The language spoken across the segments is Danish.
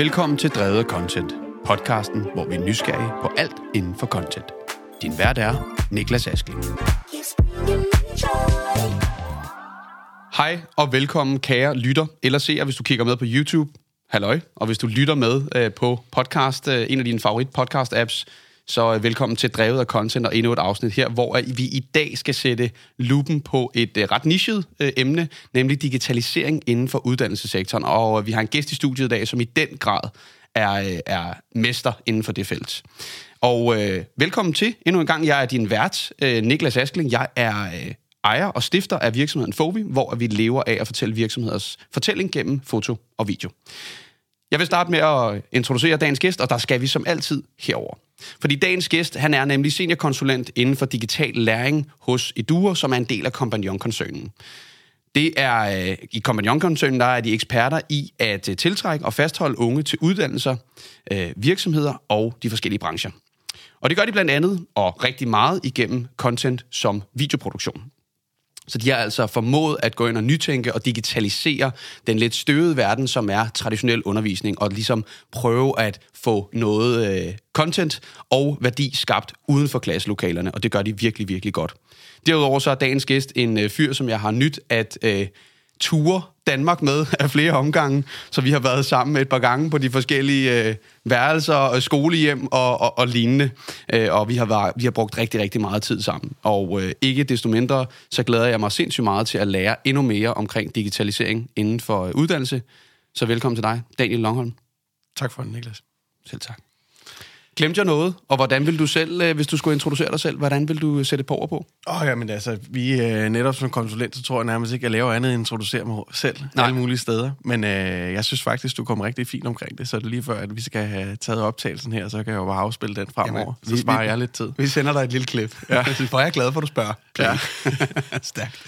Velkommen til Drevet Content, podcasten, hvor vi er nysgerrige på alt inden for content. Din vært er Niklas Askling. Hej og velkommen kære lytter eller seer, hvis du kigger med på YouTube. Halløj. Og hvis du lytter med øh, på podcast, øh, en af dine favorit podcast apps, så øh, velkommen til Drevet af Content og endnu et afsnit her, hvor øh, vi i dag skal sætte lupen på et øh, ret nichet emne, nemlig digitalisering inden for uddannelsessektoren. Og vi har en gæst i studiet i dag, som i den grad er, er mester inden for det felt. Og øh, velkommen til endnu en gang. Jeg er din vært, øh, Niklas Askling. Jeg er øh, ejer og stifter af virksomheden Fovi, hvor vi lever af at fortælle virksomheders fortælling gennem foto og video. Jeg vil starte med at introducere dagens gæst, og der skal vi som altid herover. Fordi dagens gæst, han er nemlig seniorkonsulent inden for digital læring hos Eduo, som er en del af Compagnon-koncernen. Det er, øh, I Compagnon-koncernen, der er de eksperter i at øh, tiltrække og fastholde unge til uddannelser, øh, virksomheder og de forskellige brancher. Og det gør de blandt andet, og rigtig meget, igennem content som videoproduktion. Så de har altså formået at gå ind og nytænke og digitalisere den lidt støvede verden, som er traditionel undervisning, og ligesom prøve at få noget øh, content og værdi skabt uden for klasselokalerne, og det gør de virkelig, virkelig godt. Derudover så er dagens gæst en øh, fyr, som jeg har nyt at øh, ture Danmark med af flere omgange, så vi har været sammen et par gange på de forskellige øh, værelser, og skolehjem og, og, og lignende, øh, og vi har, været, vi har brugt rigtig, rigtig meget tid sammen. Og øh, ikke desto mindre, så glæder jeg mig sindssygt meget til at lære endnu mere omkring digitalisering inden for øh, uddannelse. Så velkommen til dig, Daniel Longholm. Tak for den, Niklas. Selv tak. Glemte jeg noget? Og hvordan vil du selv, øh, hvis du skulle introducere dig selv, hvordan vil du sætte et par ord på? Åh, oh, ja, men altså, vi er netop som konsulent, så tror jeg nærmest ikke, at jeg laver andet end introducere mig selv Nej. alle mulige steder. Men øh, jeg synes faktisk, du kommer rigtig fint omkring det, så det er lige før, at vi skal have taget optagelsen her, så kan jeg jo bare afspille den fremover. Jamen, så sparer vi, jeg lidt tid. Vi sender dig et lille klip. Ja. For jeg er glad for, at du spørger. Ja. Stærkt.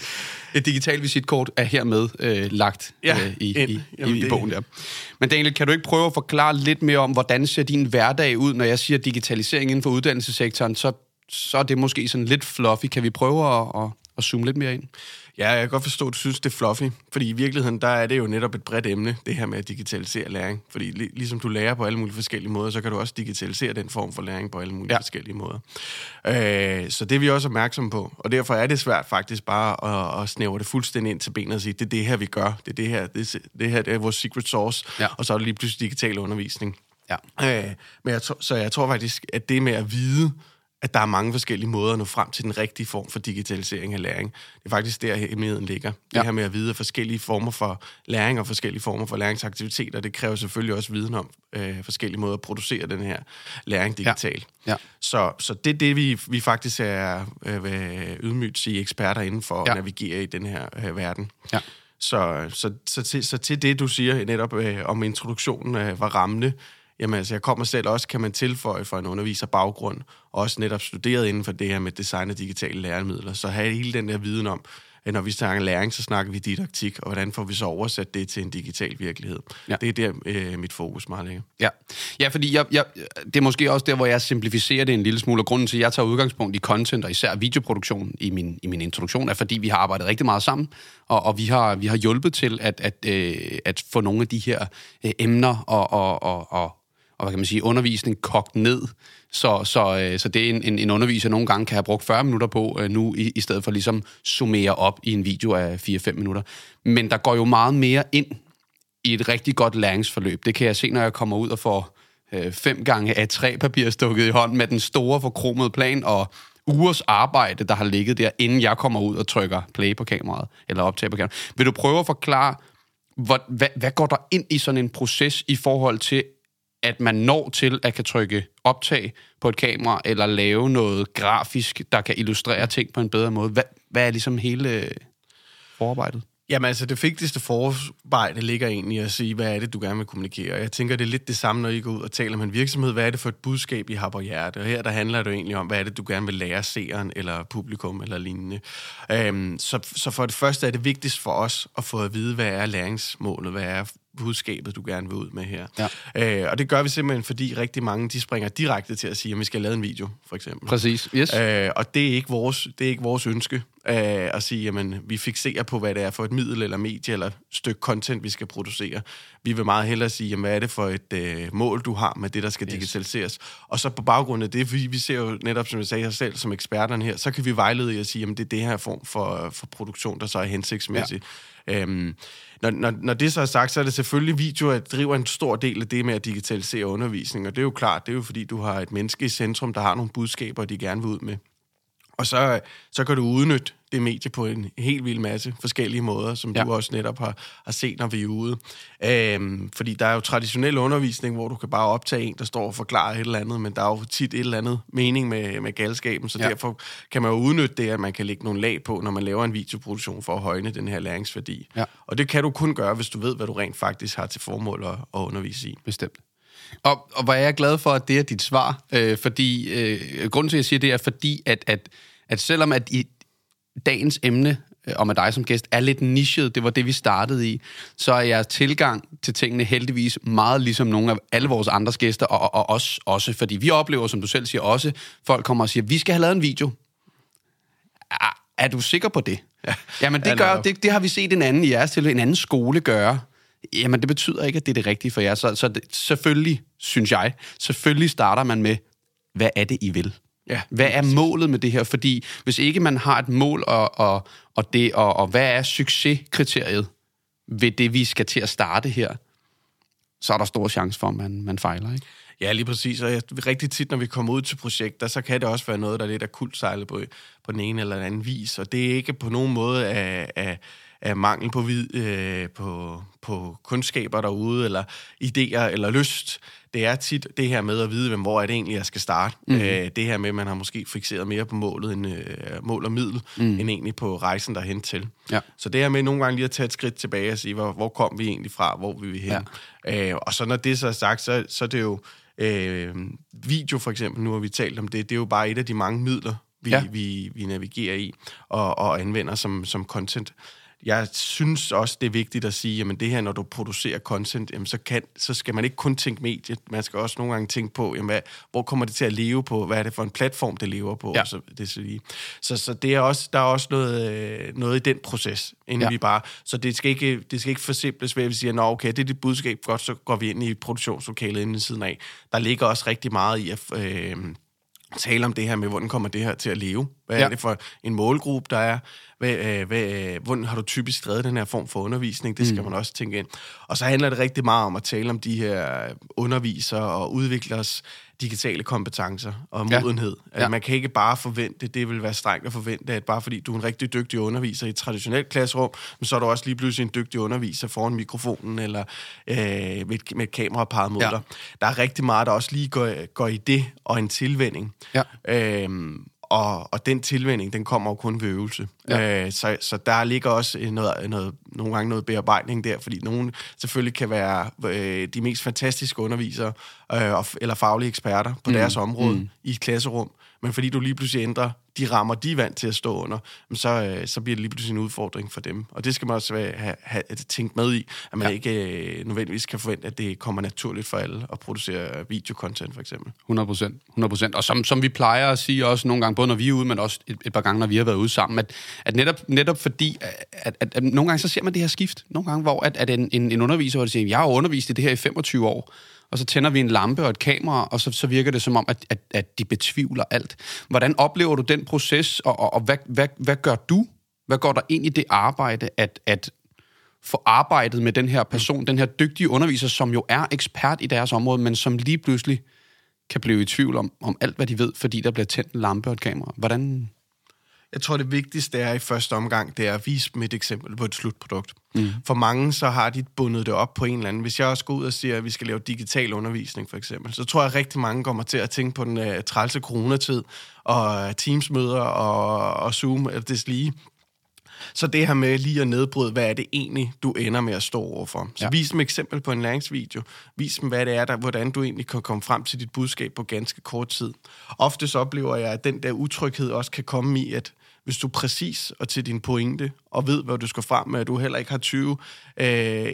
Et digitalt visitkort er hermed øh, lagt ja, øh, i, ind. i, Jamen, i, i bogen der. Men Daniel, kan du ikke prøve at forklare lidt mere om, hvordan ser din hverdag ud, når jeg siger digitalisering inden for uddannelsessektoren, så, så er det måske sådan lidt fluffy. Kan vi prøve at, at, at zoome lidt mere ind? Ja, jeg kan godt forstå, at du synes, det er fluffy. Fordi i virkeligheden, der er det jo netop et bredt emne, det her med at digitalisere læring. Fordi ligesom du lærer på alle mulige forskellige måder, så kan du også digitalisere den form for læring på alle mulige ja. forskellige måder. Øh, så det er vi også opmærksomme på. Og derfor er det svært faktisk bare at, at snævre det fuldstændig ind til benet og sige, det er det her, vi gør. Det er det her, det, det her det er vores secret sauce. Ja. Og så er det lige pludselig digital undervisning. Ja. Øh, men jeg, så jeg tror faktisk, at det med at vide, at der er mange forskellige måder at nå frem til den rigtige form for digitalisering af læring. Det er faktisk der, hemmeligheden ligger. Ja. Det her med at vide forskellige former for læring og forskellige former for læringsaktiviteter, det kræver selvfølgelig også viden om øh, forskellige måder at producere den her læring digitalt. Ja. Ja. Så, så det er det, vi, vi faktisk er øh, ydmygt sige eksperter inden for ja. at navigere i den her øh, verden. Ja. Så, så, så, til, så til det, du siger netop øh, om introduktionen øh, var rammende, Jamen altså, jeg kommer selv også, kan man tilføje for en underviser baggrund, også netop studeret inden for det her med design af digitale læremidler, så have hele den der viden om, at når vi snakker læring, så snakker vi didaktik, og hvordan får vi så oversat det til en digital virkelighed. Ja. Det er der, øh, mit fokus meget ligger. Ja, ja fordi jeg, jeg, det er måske også der, hvor jeg simplificerer det en lille smule, og grunden til, at jeg tager udgangspunkt i content, og især videoproduktion i min, i min introduktion, er, fordi vi har arbejdet rigtig meget sammen, og, og vi, har, vi har hjulpet til at, at, øh, at få nogle af de her øh, emner og, og, og, og og hvad kan man sige, undervisning kogt ned, så, så, øh, så det er en, en, en underviser nogle gange kan have brugt 40 minutter på øh, nu, i, i stedet for ligesom summere op i en video af 4-5 minutter. Men der går jo meget mere ind i et rigtig godt læringsforløb. Det kan jeg se, når jeg kommer ud og får øh, fem gange af tre papir stukket i hånden med den store forkromede plan og ugers arbejde, der har ligget der, inden jeg kommer ud og trykker play på kameraet, eller optage på kameraet. Vil du prøve at forklare, hvor, hvad, hvad går der ind i sådan en proces i forhold til, at man når til at kan trykke optag på et kamera, eller lave noget grafisk, der kan illustrere ting på en bedre måde. Hvad, hvad er ligesom hele øh, forarbejdet? Jamen altså, det vigtigste forarbejde ligger egentlig i at sige, hvad er det, du gerne vil kommunikere. Jeg tænker, det er lidt det samme, når I går ud og taler med en virksomhed. Hvad er det for et budskab, I har på hjerte? Og her der handler det jo egentlig om, hvad er det, du gerne vil lære seeren eller publikum eller lignende. Øhm, så, så for det første er det vigtigst for os at få at vide, hvad er læringsmålet? Hvad er budskabet, du gerne vil ud med her. Ja. Øh, og det gør vi simpelthen, fordi rigtig mange, de springer direkte til at sige, at vi skal lave en video, for eksempel. Præcis, yes. Øh, og det er ikke vores, det er ikke vores ønske øh, at sige, jamen, vi fixerer på, hvad det er for et middel eller medie eller stykke content, vi skal producere. Vi vil meget hellere sige, jamen, hvad er det for et øh, mål, du har med det, der skal yes. digitaliseres. Og så på baggrund af det, fordi vi ser jo netop, som jeg sagde selv, som eksperterne her, så kan vi vejlede i at sige, jamen, det er det her form for, for produktion, der så er hensigtsmæssig. Ja. Øhm, når, når, når det så er sagt, så er det selvfølgelig video, at driver en stor del af det med at digitalisere undervisning, og det er jo klart, det er jo fordi, du har et menneske i centrum, der har nogle budskaber, de gerne vil ud med. Og så, så kan du udnytte det medie på en helt vild masse forskellige måder, som ja. du også netop har, har set, når vi er ude. Øhm, fordi der er jo traditionel undervisning, hvor du kan bare optage en, der står og forklarer et eller andet, men der er jo tit et eller andet mening med, med galskaben, så ja. derfor kan man jo udnytte det, at man kan lægge nogle lag på, når man laver en videoproduktion for at højne den her læringsværdi. Ja. Og det kan du kun gøre, hvis du ved, hvad du rent faktisk har til formål at, at undervise i. Bestemt. Og, og hvor er jeg glad for, at det er dit svar, øh, fordi øh, grunden til, at jeg siger det, er fordi, at, at, at selvom at i dagens emne, øh, og med dig som gæst, er lidt nichet, det var det, vi startede i, så er jeres tilgang til tingene heldigvis meget ligesom nogle af alle vores andres gæster, og, og, og os også, fordi vi oplever, som du selv siger, også, folk kommer og siger, vi skal have lavet en video. Er, er du sikker på det? Ja. Jamen, det, gør, det, det har vi set en anden i jeres til, en anden skole gøre. Jamen, det betyder ikke, at det er det rigtige for jer. Så, så det, selvfølgelig, synes jeg, selvfølgelig starter man med, hvad er det, I vil? Ja, hvad er målet med det her? Fordi hvis ikke man har et mål, og, og, og, det, og, og hvad er succeskriteriet ved det, vi skal til at starte her, så er der stor chance for, at man, man fejler, ikke? Ja, lige præcis. Og jeg, rigtig tit, når vi kommer ud til projekter, så kan det også være noget, der er lidt akut sejlet på, på den ene eller den anden vis. Og det er ikke på nogen måde af, af, af mangel på, vid, øh, på, på kundskaber derude, eller idéer, eller lyst. Det er tit det her med at vide, hvem, hvor er det egentlig, jeg skal starte. Mm. Øh, det her med, at man har måske fixeret mere på målet end, øh, mål og middel, mm. end egentlig på rejsen derhen til. Ja. Så det her med nogle gange lige at tage et skridt tilbage og sige, hvor, hvor kom vi egentlig fra, hvor vil vi hen? Ja. Øh, og så når det så er sagt, så, så er det jo øh, video for eksempel, nu har vi talt om det, det er jo bare et af de mange midler, vi, ja. vi, vi navigerer i og, og anvender som, som content jeg synes også, det er vigtigt at sige, at det her, når du producerer content, jamen, så, kan, så skal man ikke kun tænke mediet, man skal også nogle gange tænke på, jamen, hvad, hvor kommer det til at leve på, hvad er det for en platform, det lever på, ja. så, det så, så, så det er også, der er også noget, øh, noget i den proces, inden ja. vi bare, så det skal ikke, det skal ikke forsimples ved, at vi siger, nå okay, det er dit budskab, godt, så går vi ind i produktionslokalet inden siden af. Der ligger også rigtig meget i at... Øh, tale om det her med, hvordan kommer det her til at leve? Hvad ja. er det for en målgruppe, der er? Hvad, øh, hvad, øh, hvordan har du typisk drevet den her form for undervisning? Det skal mm. man også tænke ind. Og så handler det rigtig meget om at tale om de her undervisere og udviklers digitale kompetencer og modenhed. Ja. Ja. Man kan ikke bare forvente, det vil være strengt at forvente, at bare fordi du er en rigtig dygtig underviser i et traditionelt klasserum, men så er du også lige pludselig en dygtig underviser foran mikrofonen eller øh, med, et, med et kamera parret mod ja. dig. Der er rigtig meget, der også lige går, går i det og en tilvænding. Ja. Øhm, og, og den tilvænding, den kommer jo kun ved øvelse. Ja. Øh, så, så der ligger også noget, noget, nogle gange noget bearbejdning der, fordi nogen selvfølgelig kan være øh, de mest fantastiske undervisere øh, eller faglige eksperter på mm. deres område mm. i et klasserum, men fordi du lige pludselig ændrer de rammer, de er vant til at stå under, så, øh, så bliver det lige pludselig en udfordring for dem. Og det skal man også have, have tænkt med i, at man ja. ikke øh, nødvendigvis kan forvente, at det kommer naturligt for alle at producere videokontent, for eksempel. 100 procent. 100 procent. Og som, som vi plejer at sige også nogle gange, både når vi er ude, men også et, et par gange, når vi har været ude sammen, at, at netop, netop fordi, at, at, at, at nogle gange så ser man det her skift. Nogle gange, hvor at, at en, en, en underviser, hvor de siger, jeg har undervist i det her i 25 år, og så tænder vi en lampe og et kamera, og så, så virker det som om, at, at, at de betvivler alt. Hvordan oplever du den proces, og, og, og hvad, hvad, hvad gør du? Hvad går der ind i det arbejde, at, at få arbejdet med den her person, den her dygtige underviser, som jo er ekspert i deres område, men som lige pludselig kan blive i tvivl om, om alt, hvad de ved, fordi der bliver tændt en lampe og et kamera. Hvordan, jeg tror, det vigtigste er i første omgang, det er at vise et eksempel på et slutprodukt. Mm. For mange, så har de bundet det op på en eller anden. Hvis jeg også går ud og siger, at vi skal lave digital undervisning, for eksempel, så tror jeg, at rigtig mange kommer til at tænke på den uh, trælse coronatid, og Teams-møder, og, og Zoom, eller det lige. Så det her med lige at nedbryde, hvad er det egentlig, du ender med at stå overfor. Så ja. vis dem eksempel på en læringsvideo. Vis dem, hvad det er, der, hvordan du egentlig kan komme frem til dit budskab på ganske kort tid. Ofte så oplever jeg, at den der utryghed også kan komme i, at hvis du er præcis og til din pointe, og ved, hvad du skal frem med, at du heller ikke har 20 øh,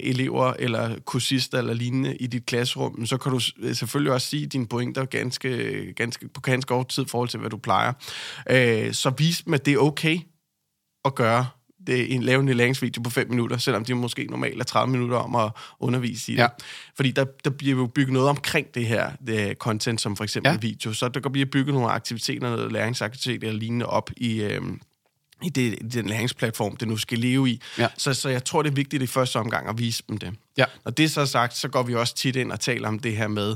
elever eller kursister eller lignende i dit klasserum, så kan du øh, selvfølgelig også sige dine pointer ganske, ganske, på ganske kort tid i forhold til, hvad du plejer. Øh, så vis dem, at det er okay at gøre det, en, lave en læringsvideo på 5 minutter, selvom de måske normalt er 30 minutter om at undervise i det. Ja. Fordi der, der bliver jo bygget noget omkring det her det content, som for eksempel ja. video. Så der bliver bygget nogle aktiviteter, noget læringsaktiviteter eller lignende op i... Øh, i det, den læringsplatform, det nu skal leve i. Ja. Så, så jeg tror, det er vigtigt i første omgang at vise dem det. Ja. Når det så er sagt, så går vi også tit ind og taler om det her med,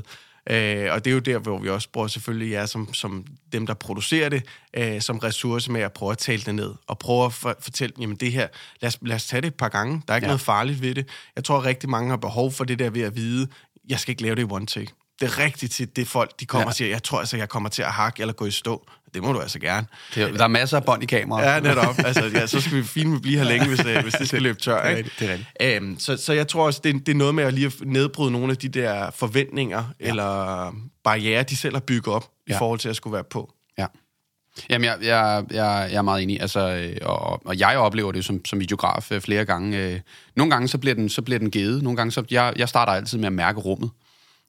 Øh, og det er jo der, hvor vi også bruger selvfølgelig jer som, som dem, der producerer det, øh, som ressource med at prøve at tale det ned, og prøve at for, fortælle, jamen det her, lad os, lad os tage det et par gange. Der er ikke ja. noget farligt ved det. Jeg tror, at rigtig mange har behov for det der ved at vide, jeg skal ikke lave det i one take. Det er rigtigt til det folk, de kommer ja. og siger, jeg tror altså, jeg kommer til at hakke eller gå i stå det må du altså gerne. Det, der er masser af bånd i kameraet. Ja, netop. Altså, ja, så skal vi fint blive her længe, hvis, det, hvis det skal løbe tør. Ikke? Det er rigtigt. Det er rigtigt. Æm, så, så jeg tror også, det, det er noget med at lige nedbryde nogle af de der forventninger ja. eller barriere, de selv har bygget op ja. i forhold til at skulle være på. Ja. Jamen, jeg, jeg, jeg, jeg er meget enig. Altså, øh, og, og jeg oplever det som, som videograf øh, flere gange. Øh, nogle gange så bliver den, så bliver den givet. Nogle gange så... Jeg, jeg starter altid med at mærke rummet.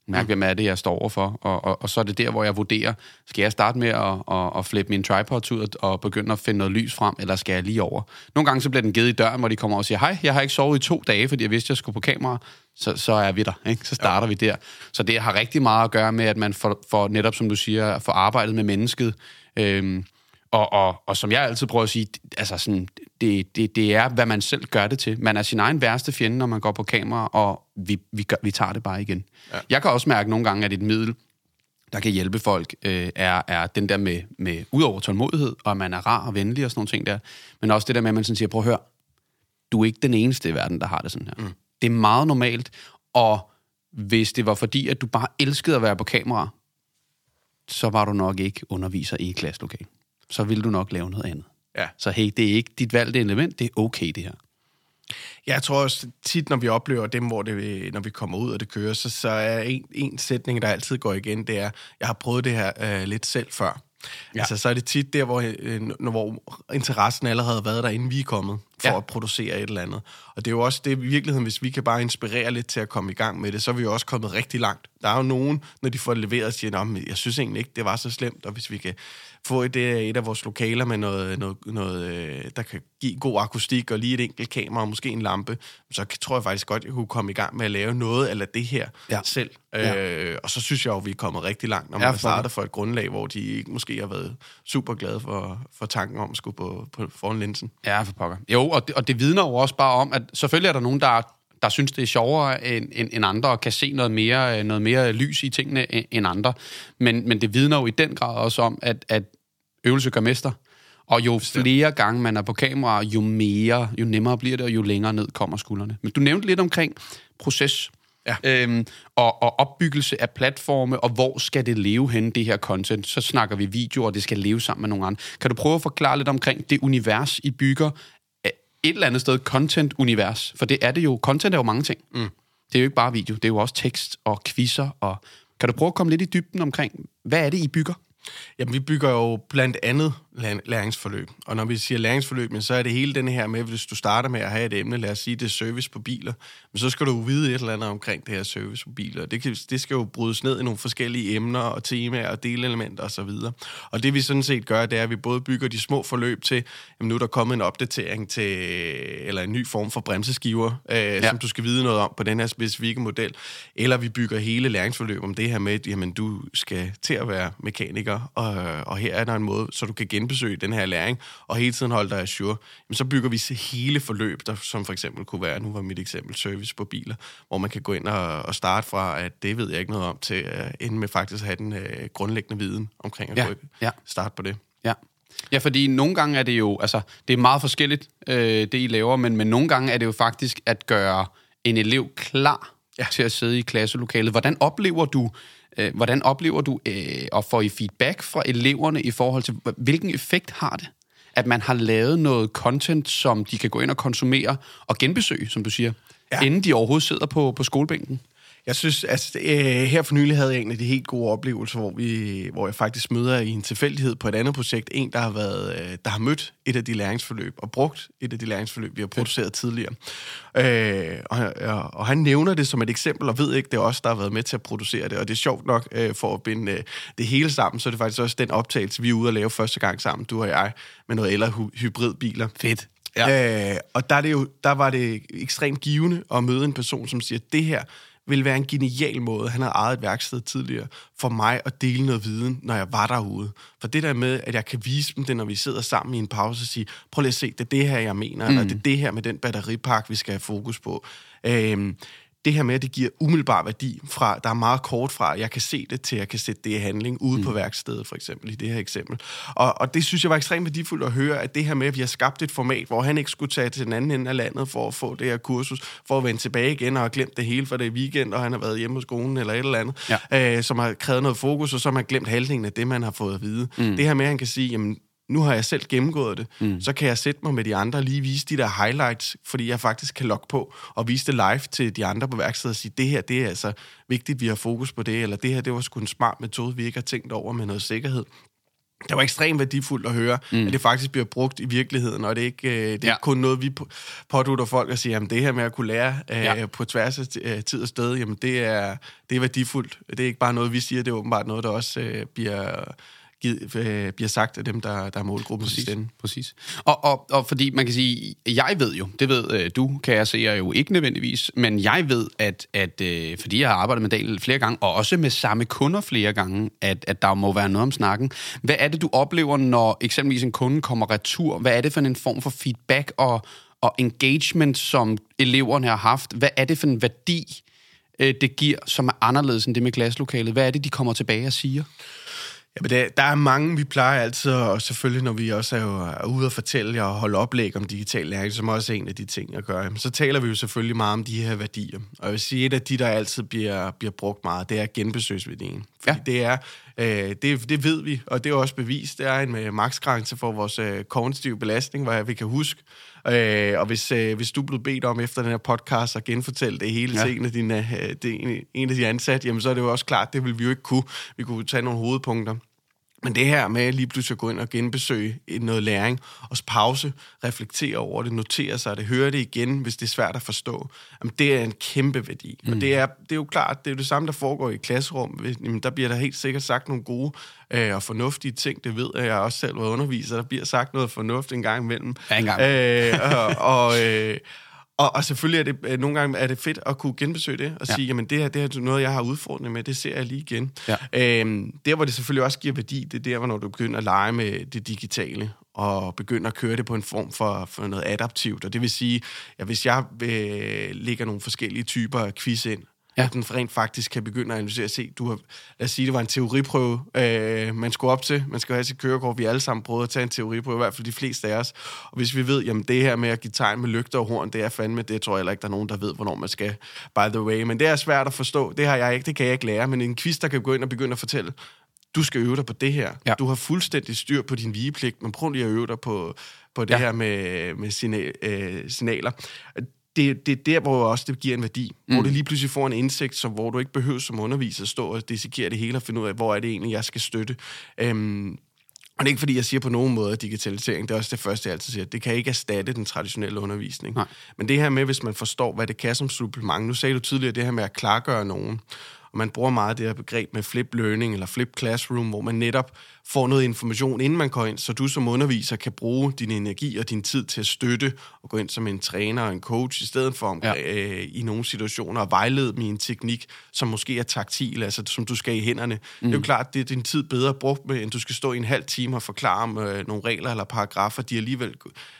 Mærke, mm. hvem er det, jeg står overfor. Og, og, og så er det der, hvor jeg vurderer, skal jeg starte med at, at, at flippe min tripod ud og begynde at finde noget lys frem, eller skal jeg lige over? Nogle gange så bliver den givet i døren, hvor de kommer og siger, hej, jeg har ikke sovet i to dage, fordi jeg vidste, jeg skulle på kamera. Så, så er vi der, ikke? Så starter ja. vi der. Så det har rigtig meget at gøre med, at man får, får netop, som du siger, får arbejdet med mennesket. Øhm, og, og, og som jeg altid prøver at sige, altså sådan, det, det, det er, hvad man selv gør det til. Man er sin egen værste fjende, når man går på kamera, og vi, vi, gør, vi tager det bare igen. Ja. Jeg kan også mærke nogle gange, at et middel, der kan hjælpe folk, øh, er, er den der med, med udover tålmodighed, og at man er rar og venlig og sådan nogle ting der, men også det der med, at man sådan siger, prøv at høre, du er ikke den eneste i verden, der har det sådan her. Mm. Det er meget normalt, og hvis det var fordi, at du bare elskede at være på kamera, så var du nok ikke underviser i klasselokal så vil du nok lave noget andet. Ja. Så hey, det er ikke dit valgte element, det er okay det her. Jeg tror også tit, når vi oplever dem, hvor det, når vi kommer ud og det kører, så, så er en, en sætning, der altid går igen, det er, jeg har prøvet det her øh, lidt selv før. Ja. Altså, så er det tit der, hvor, øh, hvor interessen allerede har været der, inden vi er kommet for ja. at producere et eller andet. Og det er jo også det i virkeligheden, hvis vi kan bare inspirere lidt til at komme i gang med det, så er vi jo også kommet rigtig langt. Der er jo nogen, når de får det leveret, siger, at jeg synes egentlig ikke, det var så slemt, og hvis vi kan få et, øh, et af vores lokaler med noget, noget, noget, øh, der kan give god akustik og lige et enkelt kamera og måske en lampe, så tror jeg faktisk godt, at jeg kunne komme i gang med at lave noget af det her ja. selv. Ja. Øh, og så synes jeg jo, vi er kommet rigtig langt, når man ja, starter for et grundlag, hvor de ikke måske har været super glade for, for tanken om at skulle på, på foran linsen. Ja, for pokker. Jo, og det, og det vidner jo også bare om, at selvfølgelig er der nogen, der der synes, det er sjovere end, end, end andre, og kan se noget mere, noget mere lys i tingene end andre. Men, men det vidner jo i den grad også om, at, at øvelse gør mester. Og jo flere gange man er på kamera, jo mere, jo nemmere bliver det, og jo længere ned kommer skuldrene. Men du nævnte lidt omkring proces. Ja. Øhm, og, og opbyggelse af platforme, og hvor skal det leve hen, det her content. Så snakker vi video, og det skal leve sammen med nogle andre. Kan du prøve at forklare lidt omkring det univers, I bygger? Et eller andet sted content-univers. For det er det jo. Content er jo mange ting. Mm. Det er jo ikke bare video, det er jo også tekst og quizzer. Og... Kan du prøve at komme lidt i dybden omkring, hvad er det, I bygger? Jamen, vi bygger jo blandt andet læringsforløb. Og når vi siger læringsforløb, så er det hele den her med, hvis du starter med at have et emne, lad os sige, det er service på biler, men så skal du vide et eller andet omkring det her service på biler. Det, kan, det skal jo brydes ned i nogle forskellige emner og temaer og delelementer osv. Og, og det vi sådan set gør, det er, at vi både bygger de små forløb til, jamen nu er der kommet en opdatering til, eller en ny form for bremseskiver, øh, ja. som du skal vide noget om på den her specifikke model, eller vi bygger hele læringsforløb om det her med, jamen du skal til at være mekaniker, og, og her er der en måde, så du kan genbesøge den her læring, og hele tiden holde dig assure, jamen, så bygger vi hele forløb, der, som for eksempel kunne være, nu var mit eksempel service på biler, hvor man kan gå ind og, og starte fra, at det ved jeg ikke noget om, til uh, ende med faktisk at have den uh, grundlæggende viden omkring at ja, ja. starte på det. Ja. Ja, fordi nogle gange er det jo, altså, det er meget forskelligt, øh, det I laver, men, men nogle gange er det jo faktisk at gøre en elev klar ja. til at sidde i klasselokalet. Hvordan oplever du Øh, hvordan oplever du øh, at få i feedback fra eleverne i forhold til, hvilken effekt har det, at man har lavet noget content, som de kan gå ind og konsumere og genbesøge, som du siger, ja. inden de overhovedet sidder på, på skolebænken? Jeg synes, altså, øh, her for nylig havde jeg en af de helt gode oplevelser, hvor, vi, hvor jeg faktisk møder i en tilfældighed på et andet projekt, en, der har, været, øh, der har mødt et af de læringsforløb, og brugt et af de læringsforløb, vi har produceret tidligere. Øh, og, og, og han nævner det som et eksempel, og ved ikke, det er os, der har været med til at producere det, og det er sjovt nok, øh, for at binde øh, det hele sammen, så er det faktisk også den optagelse, vi er ude at lave første gang sammen, du og jeg, med noget eller hybridbiler. Fedt. Ja. Øh, og der, er det jo, der var det ekstremt givende at møde en person, som siger, det her vil være en genial måde, han har ejet et værksted tidligere, for mig at dele noget viden, når jeg var derude. For det der med, at jeg kan vise dem det, når vi sidder sammen i en pause og sige, prøv lige at se, det er det her, jeg mener, mm. og det er det her med den batteripark, vi skal have fokus på. Øh, det her med, at det giver umiddelbar værdi fra, der er meget kort fra, at jeg kan se det, til jeg kan sætte det i handling ude mm. på værkstedet, for eksempel, i det her eksempel. Og, og det synes jeg var ekstremt værdifuldt at høre, at det her med, at vi har skabt et format, hvor han ikke skulle tage til den anden ende af landet for at få det her kursus, for at vende tilbage igen og have glemt det hele, for det er weekend, og han har været hjemme hos skolen eller et eller andet, ja. øh, som har krævet noget fokus, og så har man glemt halvdelen af det, man har fået at vide. Mm. Det her med, at han kan sige, jamen, nu har jeg selv gennemgået det, mm. så kan jeg sætte mig med de andre og lige vise de der highlights, fordi jeg faktisk kan logge på og vise det live til de andre på værkstedet og sige, det her, det er altså vigtigt, vi har fokus på det, eller det her, det var sgu en smart metode, vi ikke har tænkt over med noget sikkerhed. Det var ekstremt værdifuldt at høre, mm. at det faktisk bliver brugt i virkeligheden, og det er ikke, øh, det er ja. kun noget, vi pådutter folk og siger, at det her med at kunne lære øh, ja. på tværs af øh, tid og sted, jamen det er, det er værdifuldt. Det er ikke bare noget, vi siger, det er åbenbart noget, der også øh, bliver øh, bliver sagt af dem, der, der er målgruppen præcis, den. Præcis. Og, og, og fordi man kan sige, jeg ved jo, det ved øh, du, kan jeg se jeg jo ikke nødvendigvis, men jeg ved, at, at øh, fordi jeg har arbejdet med Daniel flere gange, og også med samme kunder flere gange, at, at der må være noget om snakken. Hvad er det, du oplever, når eksempelvis en kunde kommer retur? Hvad er det for en form for feedback og, og engagement, som eleverne har haft? Hvad er det for en værdi, øh, det giver, som er anderledes end det med klasselokalet? Hvad er det, de kommer tilbage og siger? Jamen, der, der er mange, vi plejer altid, og selvfølgelig når vi også er, jo, er ude og fortælle og holde oplæg om digital læring, som også er en af de ting, jeg gør, så taler vi jo selvfølgelig meget om de her værdier. Og jeg vil sige, et af de, der altid bliver, bliver brugt meget, det er genbesøgsværdien. Fordi ja. det er, øh, det, det ved vi, og det er også bevist, det er en øh, maksgrænse for vores øh, kognitive belastning, hvor vi kan huske, Øh, og hvis, øh, hvis du blev bedt om efter den her podcast at genfortælle det hele ja. til en af, dine, øh, det, en af de ansatte, jamen så er det jo også klart, det vil vi jo ikke kunne. Vi kunne tage nogle hovedpunkter. Men det her med lige pludselig at gå ind og genbesøge noget læring, og pause, reflektere over det, notere sig det, høre det igen, hvis det er svært at forstå, jamen det er en kæmpe værdi. Mm. Og det er, det er jo klart, det er jo det samme, der foregår i klasserum. Jamen, der bliver der helt sikkert sagt nogle gode øh, og fornuftige ting. Det ved jeg, jeg også selv var underviser. Der bliver sagt noget fornuft en gang imellem. Ja, en gang. Øh, og, og, øh, og, og selvfølgelig er det øh, nogle gange er det fedt at kunne genbesøge det og ja. sige, jamen det her, det her er noget, jeg har udfordring med, det ser jeg lige igen. Ja. Øhm, der, hvor det selvfølgelig også giver værdi, det er der, hvor når du begynder at lege med det digitale og begynder at køre det på en form for, for noget adaptivt. Og det vil sige, at hvis jeg øh, lægger nogle forskellige typer af quiz ind, ja. at den rent faktisk kan begynde at analysere. Se, du har, lad os sige, det var en teoriprøve, øh, man skulle op til. Man skal have sit kørekort. Vi alle sammen prøvet at tage en teoriprøve, i hvert fald de fleste af os. Og hvis vi ved, jamen det her med at give tegn med lygter og horn, det er fandme, det tror jeg heller ikke, der er nogen, der ved, hvornår man skal, by the way. Men det er svært at forstå. Det har jeg ikke, det kan jeg ikke lære. Men en quiz, der kan gå ind og begynde at fortælle, du skal øve dig på det her. Ja. Du har fuldstændig styr på din vigepligt, men prøv lige at øve dig på, på det ja. her med, med signal, øh, signaler det, det er der, hvor også det giver en værdi. Mm. Hvor du lige pludselig får en indsigt, som, hvor du ikke behøver som underviser at stå og dissekere det hele og finde ud af, hvor er det egentlig, jeg skal støtte. Øhm, og det er ikke, fordi jeg siger på nogen måde, at digitalisering, det er også det første, jeg altid siger, det kan ikke erstatte den traditionelle undervisning. Nej. Men det her med, hvis man forstår, hvad det kan som supplement. Nu sagde du tidligere det her med at klargøre nogen. Og man bruger meget det her begreb med flip learning eller flip classroom, hvor man netop får noget information, inden man går ind, så du som underviser kan bruge din energi og din tid til at støtte og gå ind som en træner og en coach, i stedet for ja. øh, i nogle situationer at vejlede dem i en teknik, som måske er taktil, altså som du skal i hænderne. Mm. Det er jo klart, det er din tid bedre brugt med, end du skal stå i en halv time og forklare om øh, nogle regler eller paragrafer, de alligevel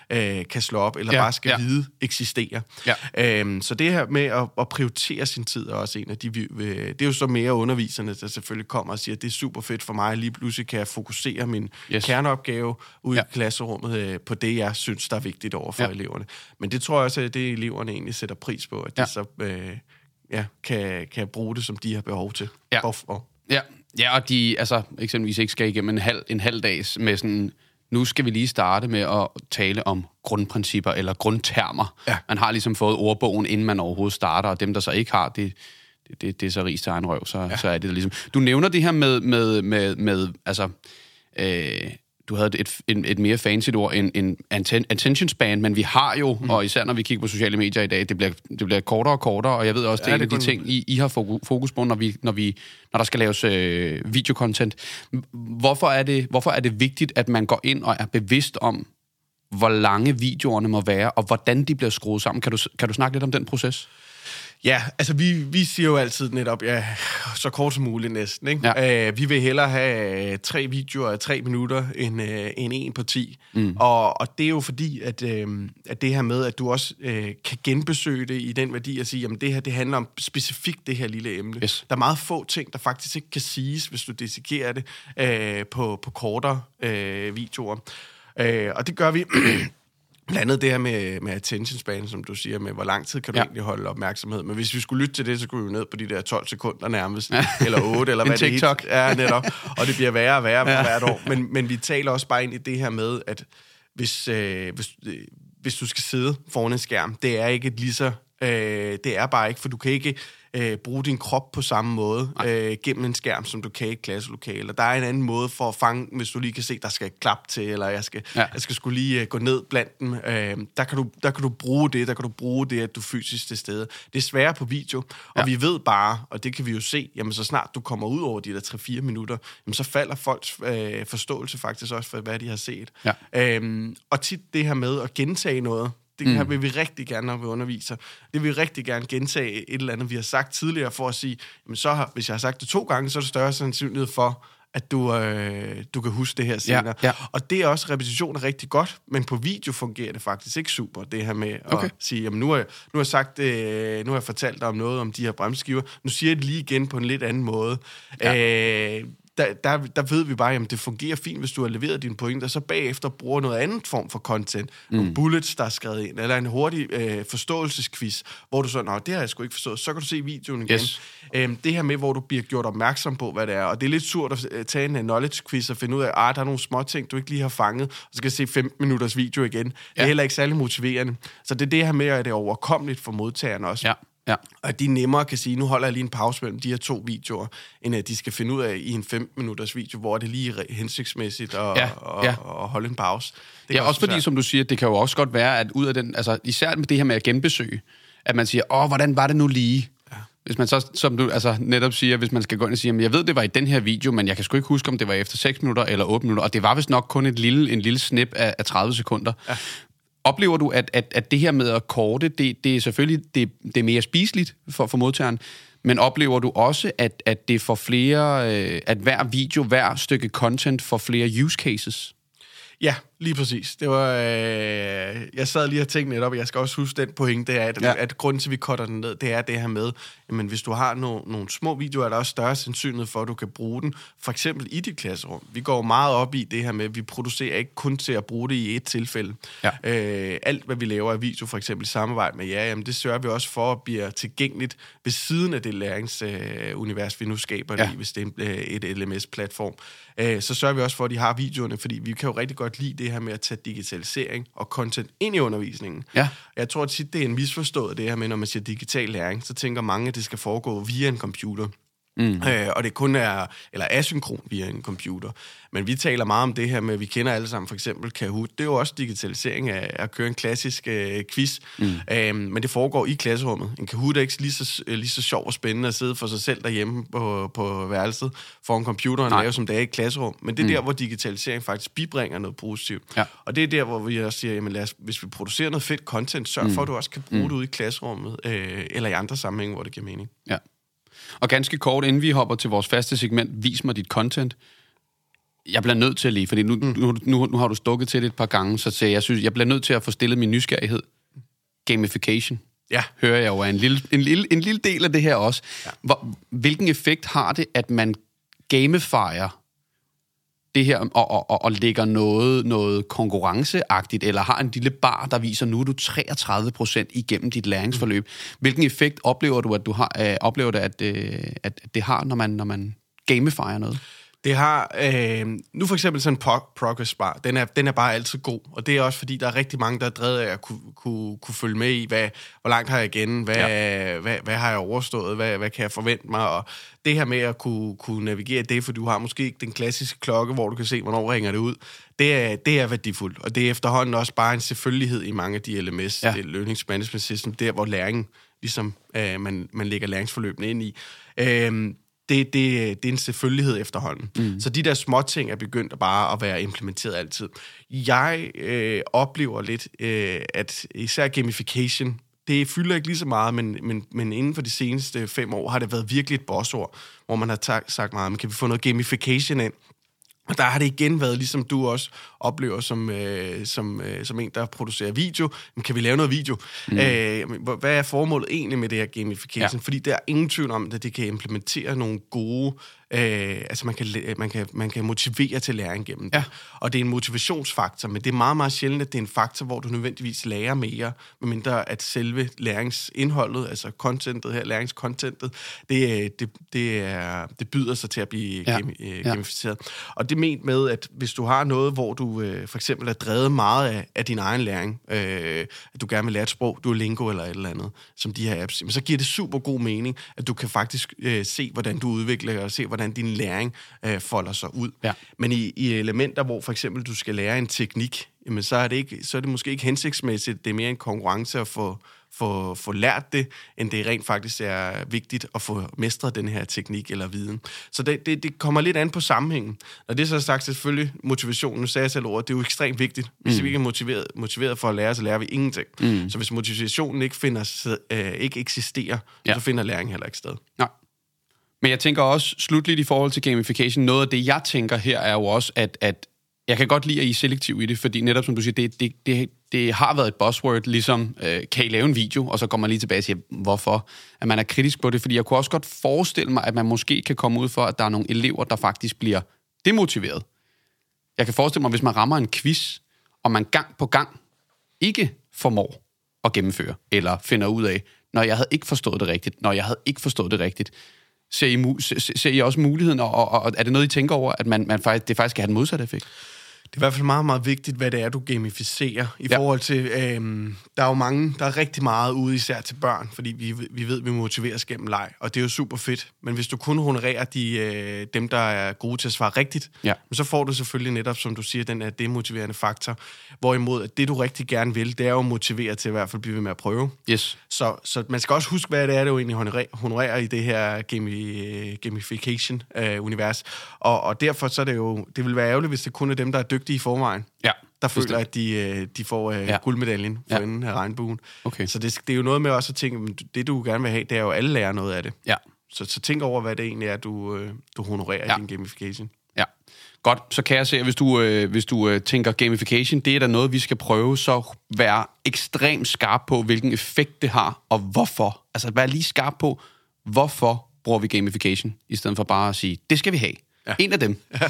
øh, kan slå op, eller ja. bare skal ja. vide eksisterer. Ja. Øhm, så det her med at, at prioritere sin tid er også en af de... Øh, det er jo så mere underviserne, der selvfølgelig kommer og siger, det er super fedt for mig, lige pludselig kan jeg fokusere min yes. kerneopgave ud ja. i klasserummet øh, på det, jeg synes, der er vigtigt over for ja. eleverne. Men det tror jeg også, at det eleverne egentlig sætter pris på, at ja. de så øh, ja, kan, kan bruge det, som de har behov til. Ja. Og. Ja. ja, og de altså, eksempelvis ikke skal igennem en halv, en halv dags med sådan nu skal vi lige starte med at tale om grundprincipper eller grundtermer. Ja. Man har ligesom fået ordbogen, inden man overhovedet starter, og dem, der så ikke har, det, det, det, det er så rig til egen røv, så, ja. så er det ligesom... Du nævner det her med, med, med, med altså... Øh, du havde et, et, et mere fancy ord end, end attention span, men vi har jo, mm. og især når vi kigger på sociale medier i dag, det bliver, det bliver kortere og kortere, og jeg ved også, det er ja, en af de ting, I, I har fokus på, når, vi, når, vi, når der skal laves øh, videocontent. Hvorfor er, det, hvorfor er det vigtigt, at man går ind og er bevidst om, hvor lange videoerne må være, og hvordan de bliver skruet sammen? Kan du, kan du snakke lidt om den proces? Ja, altså vi, vi siger jo altid netop, ja, så kort som muligt næsten. Ikke? Ja. Uh, vi vil hellere have uh, tre videoer af tre minutter, end, uh, end en på ti. Mm. Og, og det er jo fordi, at, uh, at det her med, at du også uh, kan genbesøge det i den værdi at sige, jamen det her, det handler om specifikt det her lille emne. Yes. Der er meget få ting, der faktisk ikke kan siges, hvis du dissekerer det uh, på, på kortere uh, videoer. Uh, og det gør vi... Blandt andet det her med, med attention span, som du siger, med hvor lang tid kan du ja. egentlig holde opmærksomhed. Men hvis vi skulle lytte til det, så kunne vi jo ned på de der 12 sekunder nærmest, ja. eller 8, eller hvad TikTok. det er. netop. Og det bliver værre og værre ja. hvert år. Men, men vi taler også bare ind i det her med, at hvis, øh, hvis, øh, hvis du skal sidde foran en skærm, det er ikke et lige så... Øh, det er bare ikke, for du kan ikke øh, bruge din krop på samme måde øh, gennem en skærm, som du kan i et klasselokale. Og der er en anden måde for at fange, hvis du lige kan se, der skal klap til, eller jeg skal, ja. jeg skal skulle lige uh, gå ned blandt dem. Øh, der, kan du, der kan du bruge det, der kan du bruge det, at du er fysisk til stede. Det er sværere på video, og ja. vi ved bare, og det kan vi jo se, jamen så snart du kommer ud over de der 3-4 minutter, jamen så falder folks øh, forståelse faktisk også for, hvad de har set. Ja. Øhm, og tit det her med at gentage noget, det her mm. vil vi rigtig gerne, når vi underviser. Det vil vi rigtig gerne gentage et eller andet, vi har sagt tidligere, for at sige, jamen så har, hvis jeg har sagt det to gange, så er det større sandsynlighed for, at du, øh, du kan huske det her senere. Ja, ja. Og det er også, repetition er rigtig godt, men på video fungerer det faktisk ikke super, det her med okay. at sige, jamen nu har, nu har jeg sagt, øh, nu har jeg fortalt dig om noget om de her bremseskiver, nu siger jeg det lige igen på en lidt anden måde. Ja. Øh, der, der, der ved vi bare, at det fungerer fint, hvis du har leveret dine pointer, så bagefter bruger noget andet form for content. Mm. Nogle bullets, der er skrevet ind, eller en hurtig øh, forståelsesquiz, hvor du så, nå, det har jeg sgu ikke forstået. Så kan du se videoen igen. Yes. Æm, det her med, hvor du bliver gjort opmærksom på, hvad det er. Og det er lidt surt at øh, tage en knowledge quiz og finde ud af, at ah, der er nogle små ting, du ikke lige har fanget, og så skal se 15 minutters video igen. Ja. Det er heller ikke særlig motiverende. Så det er det her med, at det er overkommeligt for modtageren også. Ja. Ja. Og de nemmere kan sige, nu holder jeg lige en pause mellem de her to videoer, end at de skal finde ud af i en 15-minutters video, hvor det lige hensigtsmæssigt at, ja, ja. at, at holde en pause. Det ja, også, også fordi, som du siger, det kan jo også godt være, at ud af den, altså især med det her med at genbesøge, at man siger, åh, hvordan var det nu lige? Ja. Hvis man så, som du altså, netop siger, hvis man skal gå ind og sige, jeg ved, det var i den her video, men jeg kan sgu ikke huske, om det var efter 6 minutter eller 8 minutter, og det var vist nok kun et lille, en lille snip af, af 30 sekunder. Ja. Oplever du, at, at, at det her med at korte, det, det er selvfølgelig det, det er mere spiseligt for, for modtageren, men oplever du også, at, at det får flere, øh, at hver video, hver stykke content får flere use cases? Ja, Lige præcis. Det var, øh, jeg sad lige og tænkte netop, og jeg skal også huske den pointe, det er, at, ja. at grunden til, at vi cutter den ned, det er det her med, jamen hvis du har no, nogle små videoer, er der også større sandsynlighed for, at du kan bruge den, for eksempel i dit klasserum. Vi går meget op i det her med, at vi producerer ikke kun til at bruge det i et tilfælde. Ja. Øh, alt, hvad vi laver af video, for eksempel i samarbejde med jer, jamen det sørger vi også for at blive tilgængeligt ved siden af det læringsunivers, øh, vi nu skaber, ja. lige, hvis det er øh, et LMS-platform. Øh, så sørger vi også for, at de har videoerne, fordi vi kan jo rigtig godt lide det her med at tage digitalisering og content ind i undervisningen. Ja. Jeg tror tit, det er en misforstået det her med, når man siger digital læring, så tænker mange, at det skal foregå via en computer. Mm. Øh, og det kun er, eller asynkron via en computer. Men vi taler meget om det her med, at vi kender alle sammen for eksempel Kahoot. Det er jo også digitalisering af at køre en klassisk øh, quiz, mm. øhm, men det foregår i klasserummet. En Kahoot er ikke lige så, øh, lige så sjov og spændende at sidde for sig selv derhjemme på, på værelset foran computeren og lave, som det er i et klasserum. Men det er mm. der, hvor digitalisering faktisk bibringer noget positivt. Ja. Og det er der, hvor vi også siger, jamen lad os, hvis vi producerer noget fedt content, sørg for, mm. at du også kan bruge mm. det ude i klasserummet, øh, eller i andre sammenhænge, hvor det giver mening. Ja. Og ganske kort, inden vi hopper til vores faste segment, vis mig dit content. Jeg bliver nødt til lige, fordi nu, mm. nu, nu, nu har du stukket til det et par gange, så jeg synes, jeg bliver nødt til at få stillet min nysgerrighed. Gamification. Ja. Hører jeg jo er en lille, en, lille, en lille del af det her også. Ja. Hvor, hvilken effekt har det, at man gamifier det her og, og, og, og lægger noget, noget konkurrenceagtigt, eller har en lille bar, der viser, nu er du 33 procent igennem dit læringsforløb. Hvilken effekt oplever du, at du har, øh, oplever det, at, øh, at det har, når man, når man gamifier noget? Det har, øh, nu for eksempel sådan en progress bar, den er, den er bare altid god, og det er også fordi, der er rigtig mange, der er drevet af at kunne, kunne, kunne følge med i, hvad, hvor langt har jeg igen, hvad, ja. hvad, hvad har jeg overstået, hvad, hvad kan jeg forvente mig, og det her med at kunne, kunne navigere det, for du har måske ikke den klassiske klokke, hvor du kan se, hvornår ringer det ud, det er, det er værdifuldt, og det er efterhånden også bare en selvfølgelighed i mange af de LMS, ja. det Learning Management System, der hvor læring, ligesom øh, man, man lægger læringsforløbene ind i. Øh, det, det, det er en selvfølgelighed efterhånden. Mm. Så de der små ting er begyndt at bare at være implementeret altid. Jeg øh, oplever lidt, øh, at især gamification, det fylder ikke lige så meget, men, men, men inden for de seneste fem år har det været virkelig et bossord, hvor man har sagt meget, kan vi få noget gamification ind? Og der har det igen været, ligesom du også oplever som, øh, som, øh, som en, der producerer video. Men kan vi lave noget video? Mm. Øh, hvad er formålet egentlig med det her gamification? Ja. Fordi der er ingen tvivl om, at det kan implementere nogle gode Øh, altså man kan, man, kan, man kan motivere til læring gennem det. Ja. Og det er en motivationsfaktor, men det er meget, meget sjældent, at det er en faktor, hvor du nødvendigvis lærer mere, medmindre at selve læringsindholdet, altså contentet her, læringskontentet, det, det, det, er, det byder sig til at blive ja. Gem, øh, gamificeret. Ja. Og det er ment med, at hvis du har noget, hvor du øh, for eksempel er drevet meget af, af din egen læring, øh, at du gerne vil lære et sprog, du er lingo eller et eller andet, som de her apps, så giver det super god mening, at du kan faktisk øh, se, hvordan du udvikler, og se, hvordan din læring øh, folder sig ud. Ja. Men i, i elementer, hvor for eksempel du skal lære en teknik, jamen så er, det ikke, så er det måske ikke hensigtsmæssigt. Det er mere en konkurrence at få, få, få lært det, end det rent faktisk er vigtigt at få mestret den her teknik eller viden. Så det, det, det kommer lidt an på sammenhængen. Når det er så sagt, selvfølgelig motivationen, nu sagde jeg selv ordet, det er jo ekstremt vigtigt. Hvis mm. vi ikke er motiveret, motiveret for at lære, så lærer vi ingenting. Mm. Så hvis motivationen ikke, finder, øh, ikke eksisterer, ja. så finder læring heller ikke sted. Nej. Men jeg tænker også, slutligt i forhold til gamification, noget af det, jeg tænker her, er jo også, at, at jeg kan godt lide, at I er selektiv i det, fordi netop som du siger, det, det, det, det har været et buzzword, ligesom, øh, kan I lave en video, og så kommer man lige tilbage og siger, hvorfor? At man er kritisk på det, fordi jeg kunne også godt forestille mig, at man måske kan komme ud for, at der er nogle elever, der faktisk bliver demotiveret. Jeg kan forestille mig, hvis man rammer en quiz, og man gang på gang ikke formår at gennemføre, eller finder ud af, når jeg havde ikke forstået det rigtigt, når jeg havde ikke forstået det rigtigt, Ser I, ser I også muligheden, og, og, og er det noget, I tænker over, at man, man faktisk, det faktisk kan have den modsatte effekt? Det er i hvert fald meget, meget vigtigt, hvad det er, du gamificerer. I ja. forhold til, øhm, der er jo mange, der er rigtig meget ude, især til børn, fordi vi, vi ved, vi motiveres gennem leg, og det er jo super fedt. Men hvis du kun honorerer de, øh, dem, der er gode til at svare rigtigt, ja. så får du selvfølgelig netop, som du siger, den er demotiverende faktor. Hvorimod, at det du rigtig gerne vil, det er jo at motivere til at i hvert fald blive ved med at prøve. Yes. Så, så man skal også huske, hvad det er, du egentlig honorerer, honorerer i det her gami, gamification-univers. Øh, og, og derfor så er det jo, det vil være ærgerligt, hvis det kun er dem, der er dygtige i forvejen, ja, der føler, bestemt. at de, øh, de får uh, ja. guldmedaljen for ja. enden af regnbuen. Okay. Så det, det er jo noget med også at tænke, det du gerne vil have, det er jo, at alle lærer noget af det. Ja. Så, så tænk over, hvad det egentlig er, du, øh, du honorerer ja. i din gamification. Ja. Godt, så kan jeg se, at hvis du, øh, hvis du øh, tænker gamification, det er da noget, vi skal prøve, så være ekstremt skarp på, hvilken effekt det har, og hvorfor. Altså være lige skarp på, hvorfor bruger vi gamification, i stedet for bare at sige, det skal vi have. Ja. En af dem. Ja.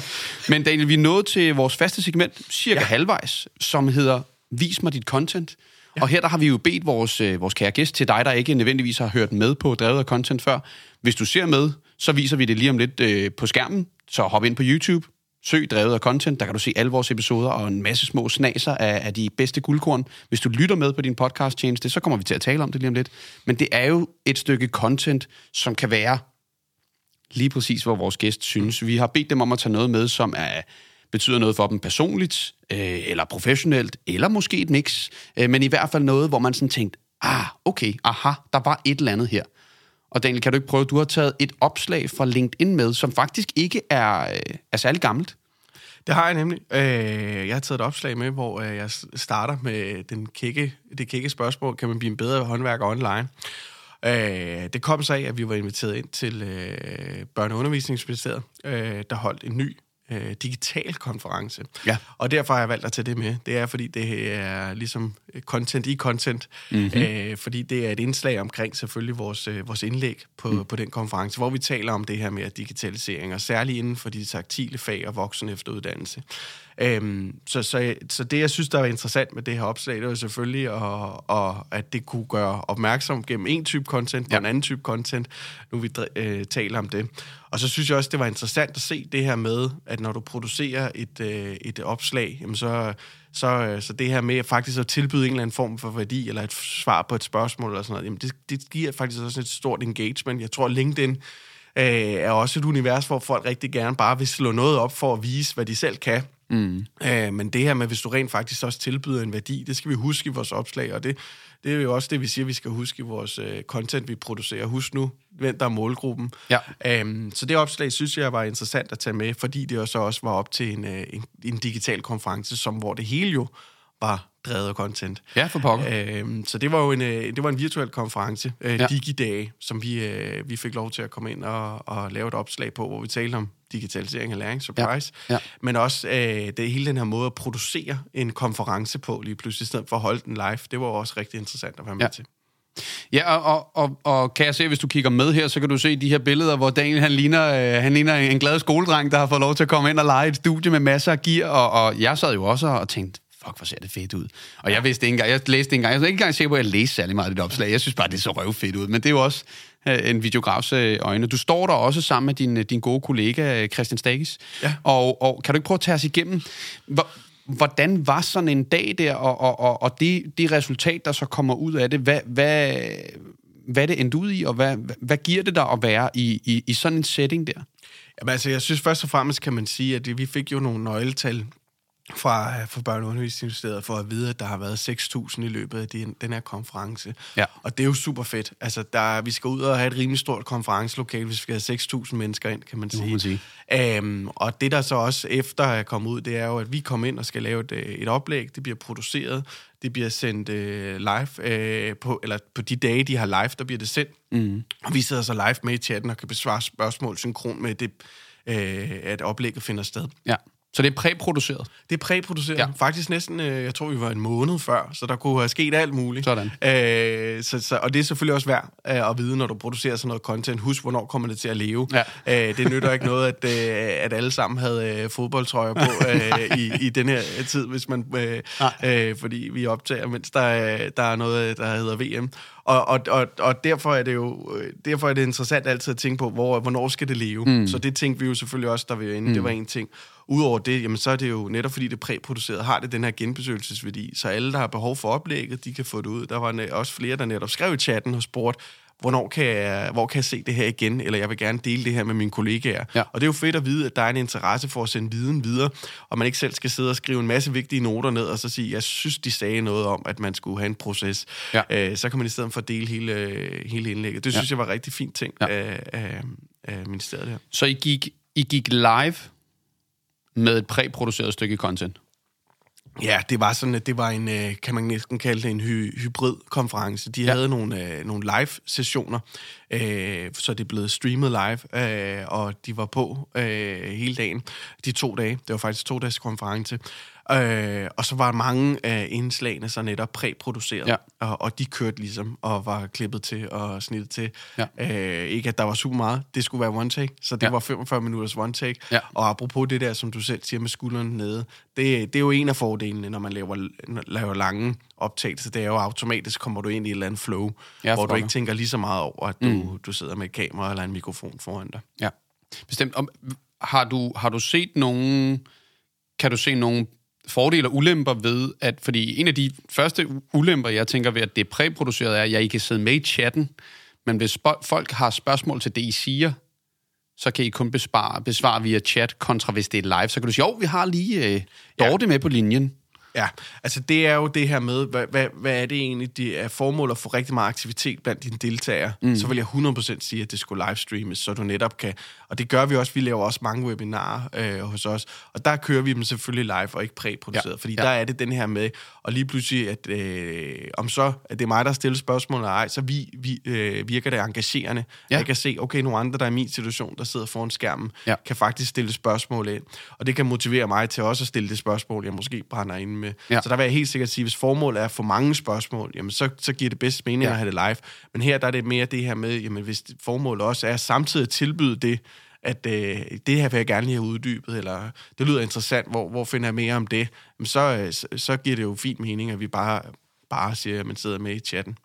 Men Daniel, vi er nået til vores faste segment, cirka ja. halvvejs, som hedder Vis mig dit content. Ja. Og her der har vi jo bedt vores, øh, vores kære gæst til dig, der ikke nødvendigvis har hørt med på Drevet af Content før. Hvis du ser med, så viser vi det lige om lidt øh, på skærmen. Så hop ind på YouTube, søg Drevet af Content, der kan du se alle vores episoder og en masse små snaser af, af de bedste guldkorn. Hvis du lytter med på din podcast tjeneste, så kommer vi til at tale om det lige om lidt. Men det er jo et stykke content, som kan være lige præcis, hvor vores gæst synes. Vi har bedt dem om at tage noget med, som er, betyder noget for dem personligt, øh, eller professionelt, eller måske et mix, øh, men i hvert fald noget, hvor man sådan tænkt, ah, okay, aha, der var et eller andet her. Og Daniel, kan du ikke prøve, du har taget et opslag fra LinkedIn med, som faktisk ikke er, øh, er særlig gammelt. Det har jeg nemlig. Øh, jeg har taget et opslag med, hvor øh, jeg starter med den kække, det kække spørgsmål, kan man blive en bedre håndværker online? Øh, det kom så af, at vi var inviteret ind til øh, Børne- og Undervisningsministeriet, øh, der holdt en ny øh, digital konference. Ja. Og derfor har jeg valgt at tage det med. Det er, fordi det er ligesom content i content. Mm-hmm. Øh, fordi det er et indslag omkring selvfølgelig vores, øh, vores indlæg på, mm. på den konference, hvor vi taler om det her med digitalisering, og særligt inden for de taktile fag og voksen efteruddannelse. Øhm, så, så, så det, jeg synes, der er interessant med det her opslag, det er jo selvfølgelig, at, at, at det kunne gøre opmærksom gennem en type content ja. og en anden type content, nu vi øh, taler om det. Og så synes jeg også, det var interessant at se det her med, at når du producerer et, øh, et opslag, jamen så, så, øh, så det her med faktisk at tilbyde en eller anden form for værdi, eller et svar på et spørgsmål, eller sådan noget, jamen det, det giver faktisk også et stort engagement. Jeg tror, LinkedIn øh, er også et univers, hvor folk rigtig gerne bare vil slå noget op for at vise, hvad de selv kan. Mm. Øh, men det her med, hvis du rent faktisk også tilbyder en værdi, det skal vi huske i vores opslag, og det, det er jo også det, vi siger, vi skal huske i vores øh, content, vi producerer. Husk nu, hvem der er målgruppen. Ja. Øhm, så det opslag synes jeg var interessant at tage med, fordi det også også var op til en, øh, en, en digital konference, som hvor det hele jo var drevet af content. Ja, for pokker. Øhm, så det var jo en, øh, det var en virtuel konference, øh, ja. Digidage, som vi, øh, vi fik lov til at komme ind og, og lave et opslag på, hvor vi talte om digitalisering af læring, surprise, ja. Ja. men også øh, det hele den her måde at producere en konference på lige pludselig, i stedet for at holde den live. Det var også rigtig interessant at være med ja. til. Ja, og, og, og kan jeg se, hvis du kigger med her, så kan du se de her billeder, hvor Daniel han ligner, øh, han ligner en glad skoledreng, der har fået lov til at komme ind og lege et studie med masser af gear, og, og jeg sad jo også og tænkte, fuck, hvor ser det fedt ud. Og jeg vidste ikke engang, jeg læste ikke engang, jeg var ikke engang sikker på, at jeg læste særlig meget af det opslag. Jeg synes bare, det så røvfedt ud. Men det er jo også øh, en videografs øh, øjne. Du står der også sammen med din, øh, din gode kollega, øh, Christian Stagis. Ja. Og, og kan du ikke prøve at tage os igennem, hvor, hvordan var sådan en dag der, og, og, og, og det, det resultat, der så kommer ud af det, hvad, hvad, hvad det endte ud i, og hvad, hvad giver det dig at være i, i, i sådan en setting der? Jamen altså, jeg synes først og fremmest kan man sige, at vi fik jo nogle nøgletal fra, fra Børne- og Undervisningsministeriet for at vide, at der har været 6.000 i løbet af den, den her konference. Ja. Og det er jo super fedt. Altså, der, vi skal ud og have et rimelig stort konferencelokale, hvis vi skal have 6.000 mennesker ind, kan man sige. Man sige. Øhm, og det, der så også efter er kommet ud, det er jo, at vi kommer ind og skal lave et, øh, et oplæg. Det bliver produceret. Det bliver sendt øh, live, øh, på, eller på de dage, de har live, der bliver det sendt. Mm. Og vi sidder så live med i chatten og kan besvare spørgsmål synkron med det, øh, at oplægget finder sted. Ja. Så det er præproduceret? Det er præproduceret. Ja. Faktisk næsten, øh, jeg tror, vi var en måned før, så der kunne have sket alt muligt. Sådan. Øh, så, så, og det er selvfølgelig også værd øh, at vide, når du producerer sådan noget content. Husk, hvornår kommer det til at leve. Ja. Øh, det nytter ikke noget, at, øh, at alle sammen havde øh, fodboldtrøjer på øh, i, i den her tid, hvis man, øh, øh, fordi vi optager, mens der, der er noget, der hedder VM. Og, og, og, og derfor er det jo derfor er det interessant altid at tænke på, hvor, hvornår skal det leve. Mm. Så det tænkte vi jo selvfølgelig også, der vi var inde. Mm. Det var en ting. Udover det, jamen, så er det jo netop fordi det er præproduceret, har det den her genbesøgelsesværdi, så alle, der har behov for oplægget, de kan få det ud. Der var også flere, der netop skrev i chatten og spurgte, hvornår kan jeg, hvor kan jeg se det her igen, eller jeg vil gerne dele det her med mine kollegaer. Ja. Og det er jo fedt at vide, at der er en interesse for at sende viden videre, og man ikke selv skal sidde og skrive en masse vigtige noter ned, og så sige, jeg synes, de sagde noget om, at man skulle have en proces. Ja. Øh, så kan man i stedet for dele hele, hele indlægget. Det synes ja. jeg var en rigtig fint ting ja. af, af, af ministeriet her. Så I gik, I gik live med et præproduceret stykke content? Ja, det var sådan, at det var en, øh, kan man næsten kalde det en hy- hybrid-konference. De ja. havde nogle, øh, nogle live-sessioner, øh, så det blev streamet live, øh, og de var på øh, hele dagen, de to dage. Det var faktisk to dages konference. Øh, og så var mange af indslagene så netop præproduceret, ja. og, og de kørte ligesom, og var klippet til og snittet til. Ja. Øh, ikke at der var super meget, det skulle være one take, så det ja. var 45 minutters one take. Ja. Og apropos det der, som du selv siger med skuldrene nede, det, det er jo en af fordelene, når man laver, laver lange optagelser, det er jo automatisk, kommer du ind i et eller andet flow, ja, hvor du ikke tænker lige så meget over, at du, mm. du sidder med et kamera eller en mikrofon foran dig. Ja, bestemt. Om, har, du, har du set nogen, kan du se nogen fordele og ulemper ved, at, fordi en af de første ulemper, jeg tænker ved, at det er præproduceret, er, at jeg ikke kan sidde med i chatten, men hvis folk har spørgsmål til det, I siger, så kan I kun besvare, besvare via chat, kontra hvis det er live. Så kan du sige, jo, vi har lige øh, Dorte ja. med på linjen. Ja, altså det er jo det her med, hvad, hvad, hvad er det egentlig, det er formål at få rigtig meget aktivitet blandt dine deltagere, mm. så vil jeg 100% sige, at det skulle livestreames, så du netop kan, og det gør vi også, vi laver også mange webinarer øh, hos os, og der kører vi dem selvfølgelig live og ikke præproduceret, ja. fordi ja. der er det den her med, og lige pludselig, at øh, om så, at det er mig, der stiller spørgsmål eller ej, så vi, vi, øh, virker det engagerende. Ja. Jeg kan se, okay, nogle andre, der er i min situation, der sidder foran skærmen, ja. kan faktisk stille spørgsmål ind, og det kan motivere mig til også at stille det spørgsmål, jeg måske brænder ind med. Ja. Så der vil jeg helt sikkert sige, hvis formålet er at få mange spørgsmål, jamen så, så giver det bedst mening ja. at have det live. Men her der er det mere det her med, jamen hvis formålet også er samtidig at tilbyde det, at øh, det her vil jeg gerne lige have uddybet, eller det lyder interessant, hvor, hvor finder jeg mere om det, jamen så, øh, så, så giver det jo fint mening, at vi bare, bare siger, at man sidder med i chatten.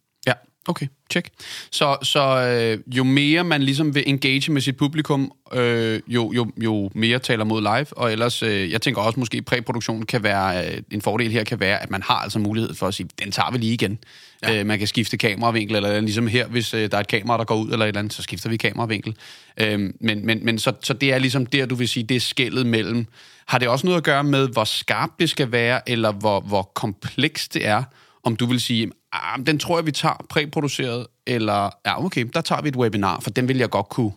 Okay, check. Så, så øh, jo mere man ligesom vil engage med sit publikum, øh, jo, jo, jo mere taler mod live, og ellers, øh, jeg tænker også måske, præproduktionen kan være, øh, en fordel her kan være, at man har altså mulighed for at sige, den tager vi lige igen. Ja. Øh, man kan skifte kameravinkel, eller ligesom her, hvis øh, der er et kamera, der går ud, eller et eller andet, så skifter vi kameravinkel. Øh, men men, men så, så det er ligesom der, du vil sige, det er skældet mellem. Har det også noget at gøre med, hvor skarpt det skal være, eller hvor, hvor komplekst det er, om du vil sige, ah, den tror jeg, vi tager præproduceret, eller ja, okay, der tager vi et webinar, for den vil jeg godt kunne.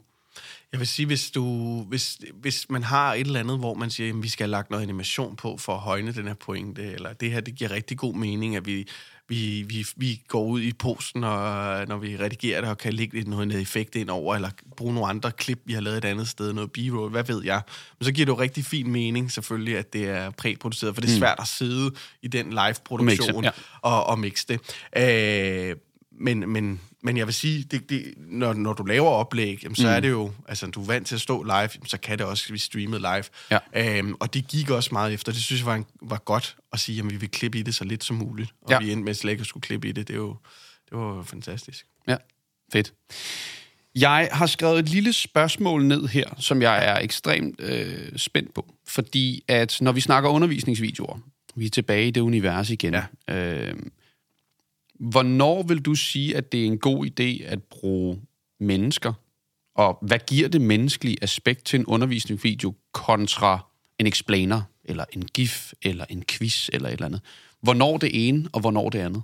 Jeg vil sige, hvis, du, hvis, hvis man har et eller andet, hvor man siger, at vi skal have lagt noget animation på for at højne den her pointe, eller det her, det giver rigtig god mening, at vi, vi, vi, vi går ud i posten, og, når vi redigerer det, og kan lægge noget, noget effekt ind over, eller bruge nogle andre klip, vi har lavet et andet sted, noget b-roll, hvad ved jeg. Men så giver det jo rigtig fin mening, selvfølgelig, at det er præproduceret, for det er mm. svært at sidde i den live-produktion og, ja. og, og mixe det. Øh, men, men, men jeg vil sige, det, det, når, når du laver oplæg, jamen, så mm. er det jo, altså du er vant til at stå live, så kan det også, vi streamet live. Ja. Øhm, og det gik også meget efter. Det synes jeg var, en, var godt at sige, at vi vil klippe i det så lidt som muligt. Og ja. vi endte med slet ikke at skulle klippe i det. Det, er jo, det var fantastisk. Ja, fedt. Jeg har skrevet et lille spørgsmål ned her, som jeg er ekstremt øh, spændt på. Fordi at når vi snakker undervisningsvideoer, vi er tilbage i det univers igen. Ja. Øh, Hvornår vil du sige, at det er en god idé at bruge mennesker? Og hvad giver det menneskelige aspekt til en undervisningsvideo kontra en explainer, eller en gif, eller en quiz, eller et eller andet? Hvornår det ene, og hvornår det andet?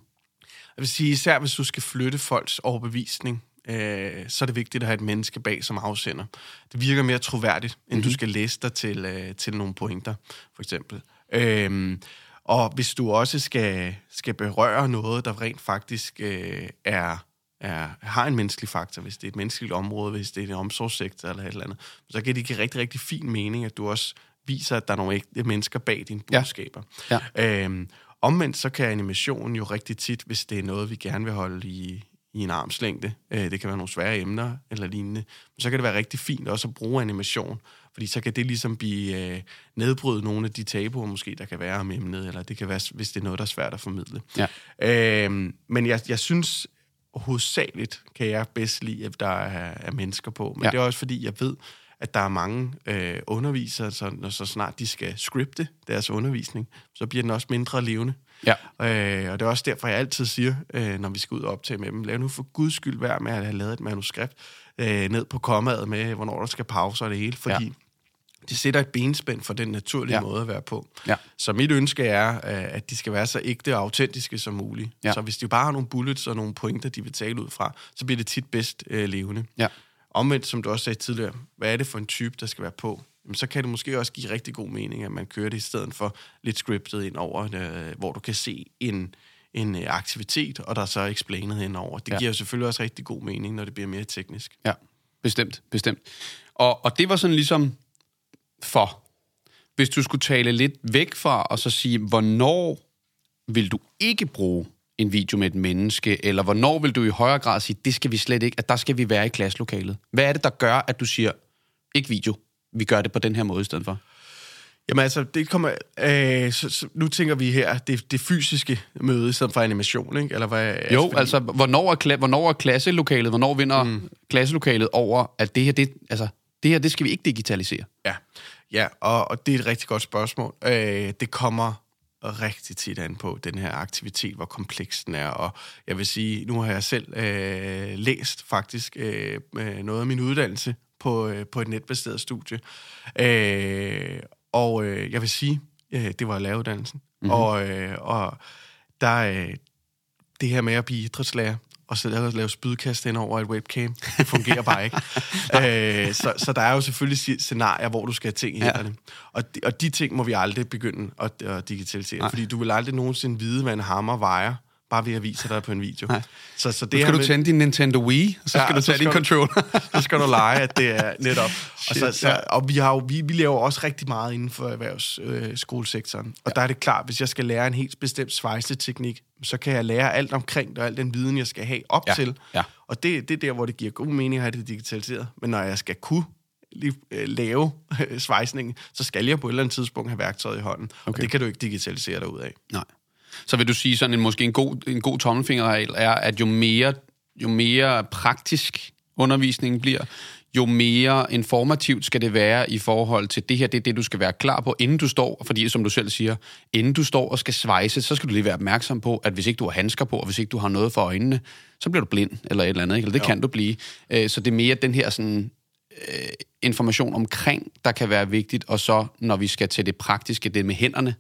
Jeg vil sige, især hvis du skal flytte folks overbevisning, øh, så er det vigtigt at have et menneske bag som afsender. Det virker mere troværdigt, end mm-hmm. du skal læse dig til, øh, til nogle pointer, for eksempel. Øh, og hvis du også skal, skal berøre noget, der rent faktisk øh, er, er, har en menneskelig faktor, hvis det er et menneskeligt område, hvis det er en omsorgssektor eller et eller andet, så kan det give rigtig, rigtig fin mening, at du også viser, at der er nogle ægte mennesker bag dine budskaber. Ja. Ja. Øhm, omvendt så kan animationen jo rigtig tit, hvis det er noget, vi gerne vil holde i, i en armslængde, øh, det kan være nogle svære emner eller lignende, men så kan det være rigtig fint også at bruge animation, fordi så kan det ligesom blive øh, nedbryde nogle af de tabuer, måske der kan være om emnet, eller det kan være, hvis det er noget, der er svært at formidle. Ja. Øhm, men jeg, jeg synes hovedsageligt kan jeg bedst lide, at der er, er mennesker på. Men ja. det er også fordi, jeg ved, at der er mange øh, undervisere, så, når så snart de skal scripte deres undervisning, så bliver den også mindre levende. Ja. Øh, og det er også derfor, jeg altid siger, øh, når vi skal ud og optage med dem, lav nu for guds skyld være med at have lavet et manuskript øh, ned på kommaet med, hvornår der skal pause og det hele, fordi ja. det sætter et benspænd for den naturlige ja. måde at være på. Ja. Så mit ønske er, øh, at de skal være så ægte og autentiske som muligt. Ja. Så hvis de bare har nogle bullets og nogle pointer, de vil tale ud fra, så bliver det tit bedst øh, levende. Ja. Omvendt, som du også sagde tidligere, hvad er det for en type, der skal være på? Så kan det måske også give rigtig god mening, at man kører det i stedet for lidt scriptet ind over, øh, hvor du kan se en, en øh, aktivitet, og der er så explainet ind over. Det ja. giver selvfølgelig også rigtig god mening, når det bliver mere teknisk. Ja, bestemt, bestemt. Og, og det var sådan ligesom for, hvis du skulle tale lidt væk fra, og så sige, hvornår vil du ikke bruge en video med et menneske, eller hvornår vil du i højere grad sige, det skal vi slet ikke, at der skal vi være i klasselokalet? Hvad er det, der gør, at du siger, ikke video, vi gør det på den her måde i stedet for? Jamen altså, det kommer... Øh, så, så, nu tænker vi her, det, det fysiske møde i stedet for animation, ikke? Eller hvad, jo, altså, altså hvornår, er, hvornår er klasselokalet, hvornår vinder mm. klasselokalet over, at det her, det, altså, det her, det skal vi ikke digitalisere? Ja, ja og, og det er et rigtig godt spørgsmål. Øh, det kommer rigtig tit an på den her aktivitet, hvor kompleks den er. Og jeg vil sige, nu har jeg selv øh, læst faktisk øh, noget af min uddannelse på, øh, på et netbaseret studie. Øh, og øh, jeg vil sige, øh, det var læreruddannelsen. Mm-hmm. Og, øh, og der øh, det her med at blive idrætslærer, og så lave, lave spydkast ind over et webcam, det fungerer bare ikke. øh, så, så der er jo selvfølgelig scenarier, hvor du skal have ting i ja. hænderne. Og de, og de ting må vi aldrig begynde at, at digitalisere, Nej. fordi du vil aldrig nogensinde vide, hvad en hammer vejer, bare ved at vise dig på en video. Nej. Så, så det nu skal du tænde din Nintendo Wii, og så skal ja, du tage din controller. så skal du lege, at det er netop. Og, så, så, og vi, har jo, vi, vi laver også rigtig meget inden for erhvervsskolesektoren. Øh, og ja. der er det klart, hvis jeg skal lære en helt bestemt svejseteknik, så kan jeg lære alt omkring det, og al den viden, jeg skal have op ja. til. Ja. Og det, det er der, hvor det giver god mening at have det digitaliseret. Men når jeg skal kunne øh, lave øh, svejsningen, så skal jeg på et eller andet tidspunkt have værktøjet i hånden. Okay. Og det kan du ikke digitalisere dig ud af. Nej. Så vil du sige, sådan en måske en god, en god tommelfingerregel er, at jo mere, jo mere praktisk undervisningen bliver, jo mere informativt skal det være i forhold til det her, det er det, du skal være klar på, inden du står, fordi som du selv siger, inden du står og skal svejse, så skal du lige være opmærksom på, at hvis ikke du har handsker på, og hvis ikke du har noget for øjnene, så bliver du blind, eller et eller andet, ikke? eller det jo. kan du blive. Øh, så det er mere den her sådan, øh, information omkring, der kan være vigtigt, og så når vi skal til det praktiske, det med hænderne,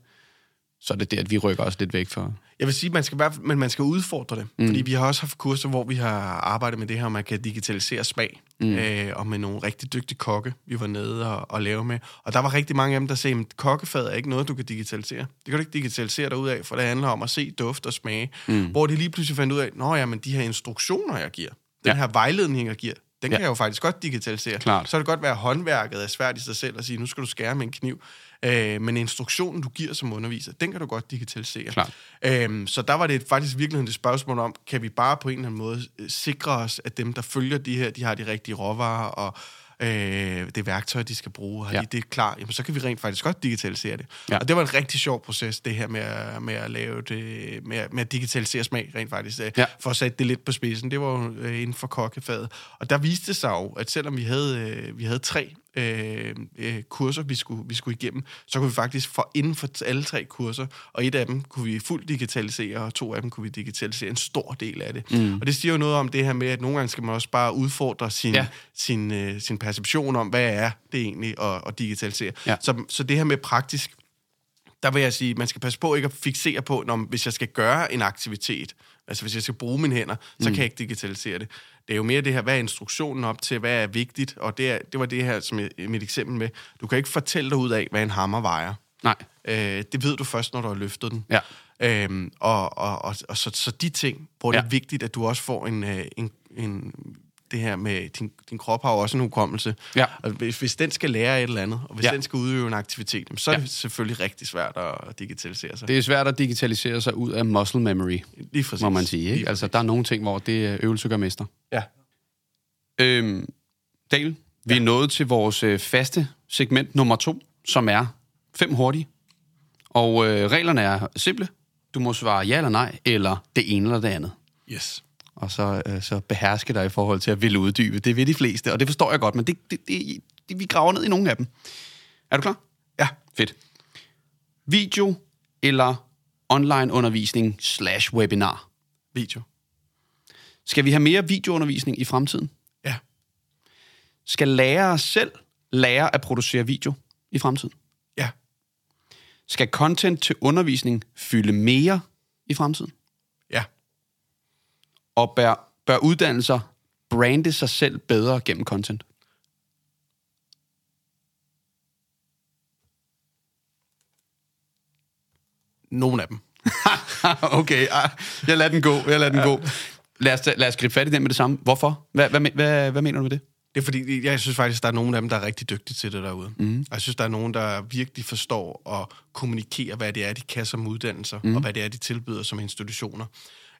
så er det det, at vi rykker os lidt væk fra... Jeg vil sige, man skal, men man skal udfordre det. Mm. Fordi vi har også haft kurser, hvor vi har arbejdet med det her, man kan digitalisere smag. Mm. Øh, og med nogle rigtig dygtige kokke, vi var nede og, og lave med. Og der var rigtig mange af dem, der sagde, at kokkefad er ikke noget, du kan digitalisere. Det kan du ikke digitalisere dig ud af, for det handler om at se duft og smage. Mm. Hvor de lige pludselig fandt ud af, at men de her instruktioner, jeg giver, den ja. her vejledning, jeg giver, den ja. kan jeg jo faktisk godt digitalisere. Klart. Så kan det godt være, at håndværket er svært i sig selv at sige, nu skal du skære med en kniv. Øh, men instruktionen, du giver som underviser, den kan du godt digitalisere. Klart. Øh, så der var det faktisk virkelig et spørgsmål om, kan vi bare på en eller anden måde øh, sikre os, at dem, der følger de her, de har de rigtige råvarer, og øh, det værktøj, de skal bruge, har ja. de det klar, jamen, så kan vi rent faktisk godt digitalisere det. Ja. Og det var en rigtig sjov proces, det her med at, med at lave det, med, med at digitalisere smag rent faktisk, øh, ja. for at sætte det lidt på spidsen. Det var jo øh, inden for kokkefaget. Og der viste det sig jo, at selvom vi havde, øh, vi havde tre øh, øh, kurser, vi skulle, vi skulle igennem, så kunne vi faktisk få inden for alle tre kurser, og et af dem kunne vi fuldt digitalisere, og to af dem kunne vi digitalisere en stor del af det. Mm. Og det siger jo noget om det her med, at nogle gange skal man også bare udfordre sin, ja. sin, øh, sin perception om, hvad er det egentlig at, at digitalisere. Ja. Så, så det her med praktisk, der vil jeg sige, man skal passe på ikke at fixere på, når, hvis jeg skal gøre en aktivitet, altså hvis jeg skal bruge mine hænder, så mm. kan jeg ikke digitalisere det. Det er jo mere det her, hvad er instruktionen op til, hvad er vigtigt, og det, er, det var det her, som jeg, mit eksempel med, du kan ikke fortælle dig ud af, hvad en hammer vejer. Nej. Øh, det ved du først, når du har løftet den. Ja. Øhm, og og, og, og så, så de ting, hvor ja. det er vigtigt, at du også får en, øh, en, en det her med, din, din krop har jo også en hukommelse. Ja. Og hvis, hvis den skal lære et eller andet, og hvis ja. den skal udøve en aktivitet, så er ja. det selvfølgelig rigtig svært at digitalisere sig. Det er svært at digitalisere sig ud af muscle memory, Lige præcis. må man sige. Ikke? Altså, der er nogle ting, hvor det øvelse gør mester. Ja. Øhm, Daniel, vi ja. er nået til vores øh, faste segment nummer to, som er fem hurtige. Og øh, reglerne er simple. Du må svare ja eller nej, eller det ene eller det andet. Yes og så, øh, så beherske dig i forhold til at ville uddybe. Det vil de fleste, og det forstår jeg godt, men det, det, det, det, vi graver ned i nogle af dem. Er du klar? Ja. Fedt. Video eller online undervisning slash webinar? Video. Skal vi have mere videoundervisning i fremtiden? Ja. Skal lærere selv lære at producere video i fremtiden? Ja. Skal content til undervisning fylde mere i fremtiden? Og bør, bør uddannelser brande sig selv bedre gennem content? Nogle af dem. okay, ah, jeg lader den gå. Jeg lader den gå. Lad os, lad os gribe fat i den med det samme. Hvorfor? Hvad, hvad, hvad, hvad mener du med det? Det er fordi, jeg synes faktisk, der er nogle af dem, der er rigtig dygtige til det derude. Mm. Jeg synes, der er nogen, der virkelig forstår at kommunikere, hvad det er, de kan som uddannelser, mm. og hvad det er, de tilbyder som institutioner.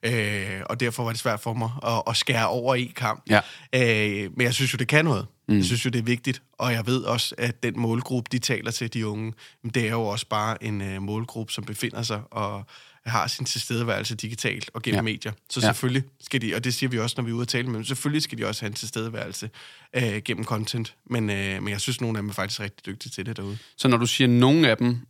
Øh, og derfor var det svært for mig at, at skære over i kamp. Ja. Øh, men jeg synes jo, det kan noget. Mm. Jeg synes jo, det er vigtigt. Og jeg ved også, at den målgruppe, de taler til, de unge, det er jo også bare en uh, målgruppe, som befinder sig og har sin tilstedeværelse digitalt og gennem ja. medier. Så ja. selvfølgelig skal de, og det siger vi også, når vi er ude at tale med dem, selvfølgelig skal de også have en tilstedeværelse uh, gennem content. Men, uh, men jeg synes, nogle af dem er faktisk rigtig dygtige til det derude. Så når du siger nogle af dem,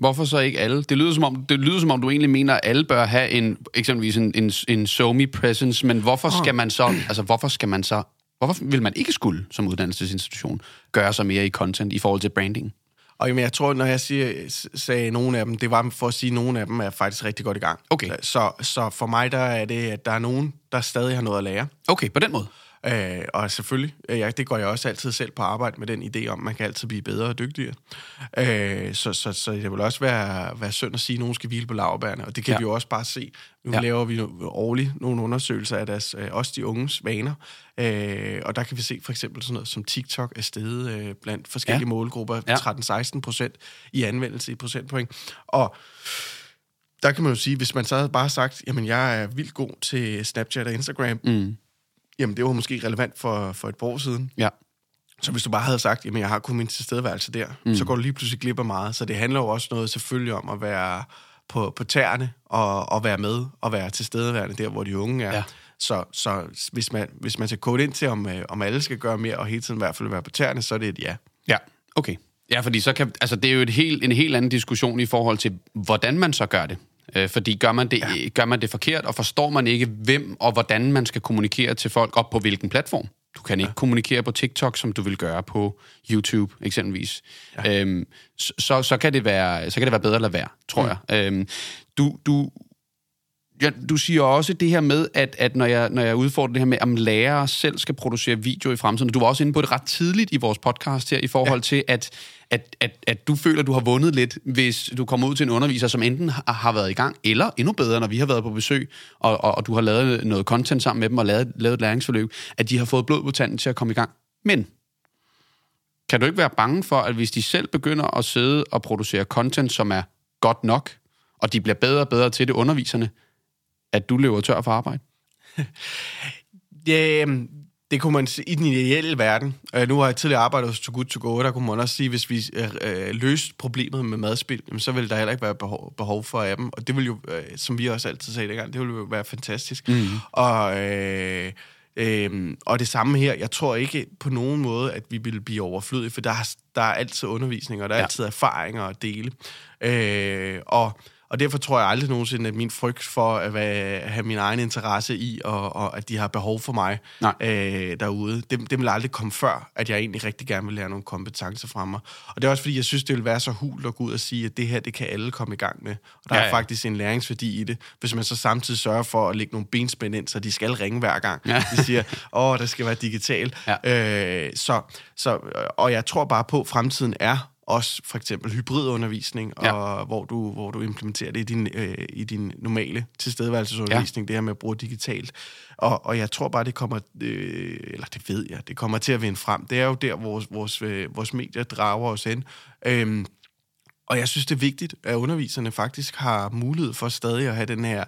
Hvorfor så ikke alle? Det lyder som om, det lyder som om du egentlig mener, at alle bør have en, eksempelvis en, en, en SoMe presence, men hvorfor skal man så, altså hvorfor skal man så, hvorfor vil man ikke skulle som uddannelsesinstitution gøre sig mere i content i forhold til branding? Og jamen, jeg tror, når jeg siger, sagde nogle af dem, det var for at sige, at nogle af dem er faktisk rigtig godt i gang. Okay. Så, så for mig der er det, at der er nogen, der stadig har noget at lære. Okay, på den måde. Øh, og selvfølgelig, øh, ja, det går jeg også altid selv på arbejde med den idé om, man kan altid blive bedre og dygtigere. Øh, så, så, så det vil også være, være synd at sige, at nogen skal hvile på lavbærne, og det kan ja. vi jo også bare se. Nu ja. laver vi årligt nogle undersøgelser af deres, øh, også de unges vaner, øh, og der kan vi se for eksempel sådan noget som TikTok er steget øh, blandt forskellige ja. målgrupper, ja. 13-16 procent i anvendelse i procentpoint. Og der kan man jo sige, hvis man så havde bare sagt, jamen jeg er vildt god til Snapchat og Instagram, mm jamen det var måske relevant for, for et par år siden. Ja. Så hvis du bare havde sagt, jamen jeg har kun min tilstedeværelse der, mm. så går du lige pludselig glip af meget. Så det handler jo også noget selvfølgelig om at være på, på tæerne og, og være med og være tilstedeværende der, hvor de unge er. Ja. Så, så hvis, man, hvis man skal kode ind til, om, øh, om alle skal gøre mere og hele tiden i hvert fald være på tæerne, så er det et ja. Ja, okay. Ja, fordi så kan, altså, det er jo et helt, en helt anden diskussion i forhold til, hvordan man så gør det. Øh, fordi gør man, det, ja. gør man det forkert, og forstår man ikke, hvem og hvordan man skal kommunikere til folk, op på hvilken platform. Du kan ikke ja. kommunikere på TikTok, som du vil gøre på YouTube, eksempelvis. Ja. Øhm, så, så, kan det være, så kan det være bedre at lade være, tror ja. jeg. Øhm, du, du, ja, du siger også det her med, at, at når, jeg, når jeg udfordrer det her med, om lærere selv skal producere video i fremtiden, du var også inde på det ret tidligt i vores podcast her, i forhold ja. til, at, at, at, at du føler, at du har vundet lidt, hvis du kommer ud til en underviser, som enten har, har været i gang, eller endnu bedre, når vi har været på besøg, og, og, og du har lavet noget content sammen med dem, og lavet, lavet et læringsforløb, at de har fået blod på tanden til at komme i gang. Men kan du ikke være bange for, at hvis de selv begynder at sidde og producere content, som er godt nok, og de bliver bedre og bedre til det, underviserne, at du løber tør for arbejde? ja, det kunne man i den ideelle verden. Øh, nu har jeg tidligere arbejdet hos Too Good To Go, der kunne man også sige, hvis vi øh, øh løste problemet med madspil, så ville der heller ikke være behov, behov for appen. Og det vil jo, øh, som vi også altid sagde dengang, det ville jo være fantastisk. Mm. Og... Øh, Øhm, og det samme her, jeg tror ikke på nogen måde, at vi vil blive overflødige, for der er, der er altid undervisning, og der er ja. altid erfaringer at dele. Øh, og og derfor tror jeg aldrig nogensinde, at min frygt for at have min egen interesse i, og, og at de har behov for mig øh, derude, det, det vil aldrig komme før, at jeg egentlig rigtig gerne vil lære nogle kompetencer fra mig. Og det er også fordi, jeg synes, det vil være så hul at gå ud og sige, at det her, det kan alle komme i gang med. Og der ja, ja. er faktisk en læringsværdi i det, hvis man så samtidig sørger for at lægge nogle benspænd ind, så de skal ringe hver gang. Ja. De siger, åh, der skal være digital. Ja. Øh, så, så, og jeg tror bare på, at fremtiden er også for eksempel hybridundervisning, ja. og hvor du, hvor du implementerer det i din, øh, i din normale tilstedeværelsesundervisning, ja. det her med at bruge digitalt. Og, og jeg tror bare, det kommer, øh, eller det ved jeg, det kommer til at vinde frem. Det er jo der, vores, vores, øh, vores medier drager os hen. Øhm, og jeg synes, det er vigtigt, at underviserne faktisk har mulighed for stadig at have den her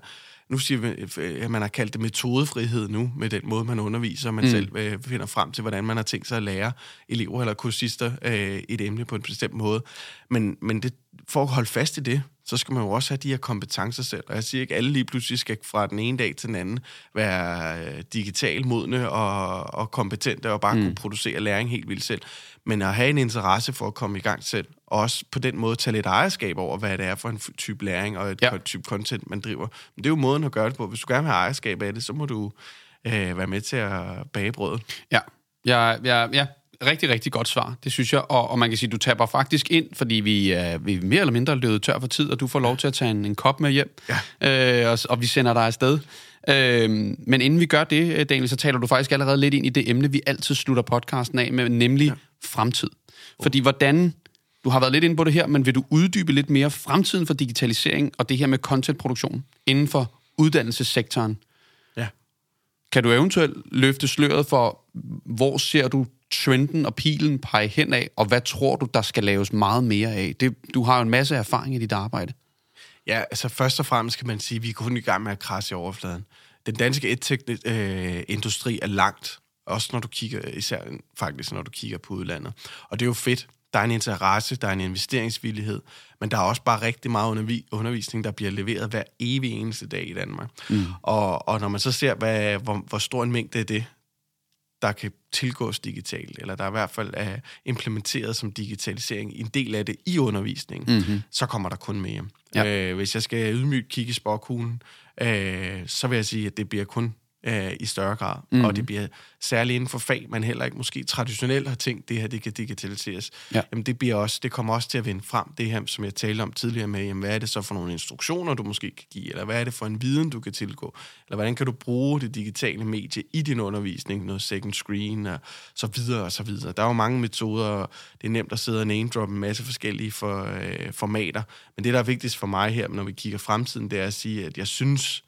nu siger vi, at man har kaldt det metodefrihed nu, med den måde, man underviser, og man mm. selv øh, finder frem til, hvordan man har tænkt sig at lære elever eller kursister øh, et emne på en bestemt måde. Men, men det, for at holde fast i det, så skal man jo også have de her kompetencer selv. Og jeg siger ikke, at alle lige pludselig skal fra den ene dag til den anden være øh, digital modne og, og kompetente og bare mm. kunne producere læring helt vildt selv. Men at have en interesse for at komme i gang selv, og også på den måde tage lidt ejerskab over, hvad det er for en type læring og et ja. type content, man driver. Men det er jo måden at gøre det på. Hvis du gerne vil have ejerskab af det, så må du øh, være med til at bage brødet. Ja, ja, ja, ja rigtig, rigtig godt svar, det synes jeg. Og, og man kan sige, du taber faktisk ind, fordi vi, øh, vi er mere eller mindre løbet tør for tid, og du får lov til at tage en, en kop med hjem, ja. øh, og, og vi sender dig afsted. Øh, men inden vi gør det, øh, Daniel, så taler du faktisk allerede lidt ind i det emne, vi altid slutter podcasten af med, nemlig ja. fremtid. Fordi hvordan, du har været lidt inde på det her, men vil du uddybe lidt mere fremtiden for digitalisering og det her med contentproduktion inden for uddannelsessektoren? Ja. Kan du eventuelt løfte sløret for, hvor ser du trenden og pilen pege hen af, og hvad tror du, der skal laves meget mere af? Det, du har jo en masse erfaring i dit arbejde. Ja, altså først og fremmest kan man sige, at vi er kun i gang med at krasse i overfladen. Den danske edtech-industri er langt, også når du kigger, især faktisk når du kigger på udlandet. Og det er jo fedt. Der er en interesse, der er en investeringsvillighed, men der er også bare rigtig meget undervisning, der bliver leveret hver evig eneste dag i Danmark. Mm. Og, og når man så ser, hvad, hvor, hvor stor en mængde af det, der kan tilgås digitalt, eller der er i hvert fald er implementeret som digitalisering, en del af det i undervisningen, mm-hmm. så kommer der kun mere. Ja. Øh, hvis jeg skal ydmygt kigge i sporkuglen, øh, så vil jeg sige, at det bliver kun øh, i større grad. Mm. Og det bliver særligt inden for fag, man heller ikke måske traditionelt har tænkt, det her det kan digitaliseres. Ja. Jamen det, bliver også, det kommer også til at vinde frem, det her, som jeg talte om tidligere med, jamen, hvad er det så for nogle instruktioner, du måske kan give, eller hvad er det for en viden, du kan tilgå, eller hvordan kan du bruge det digitale medie i din undervisning, noget second screen, og så videre og så videre. Der er jo mange metoder, og det er nemt at sidde og name drop en masse forskellige for, øh, formater, men det, der er vigtigst for mig her, når vi kigger fremtiden, det er at sige, at jeg synes,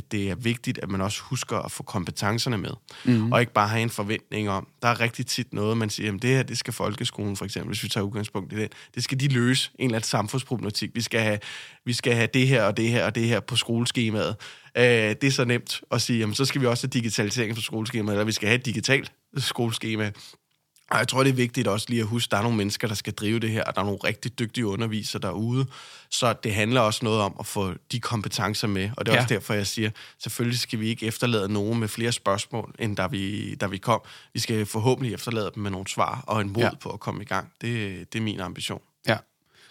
at det er vigtigt, at man også husker at få kompetencerne med, mm. og ikke bare have en forventning om, der er rigtig tit noget, man siger, at det her, det skal folkeskolen for eksempel, hvis vi tager udgangspunkt i det, det skal de løse en eller anden samfundsproblematik. Vi skal have, vi skal have det her og det her og det her på skoleskemaet. Øh, det er så nemt at sige, jamen, så skal vi også have digitalisering på skoleskemaet, eller vi skal have et digitalt skoleskema. Og jeg tror, det er vigtigt også lige at huske, at der er nogle mennesker, der skal drive det her, og der er nogle rigtig dygtige undervisere derude. Så det handler også noget om at få de kompetencer med. Og det er ja. også derfor, jeg siger, selvfølgelig skal vi ikke efterlade nogen med flere spørgsmål, end da vi, da vi kom. Vi skal forhåbentlig efterlade dem med nogle svar og en mod ja. på at komme i gang. Det, det er min ambition. Ja.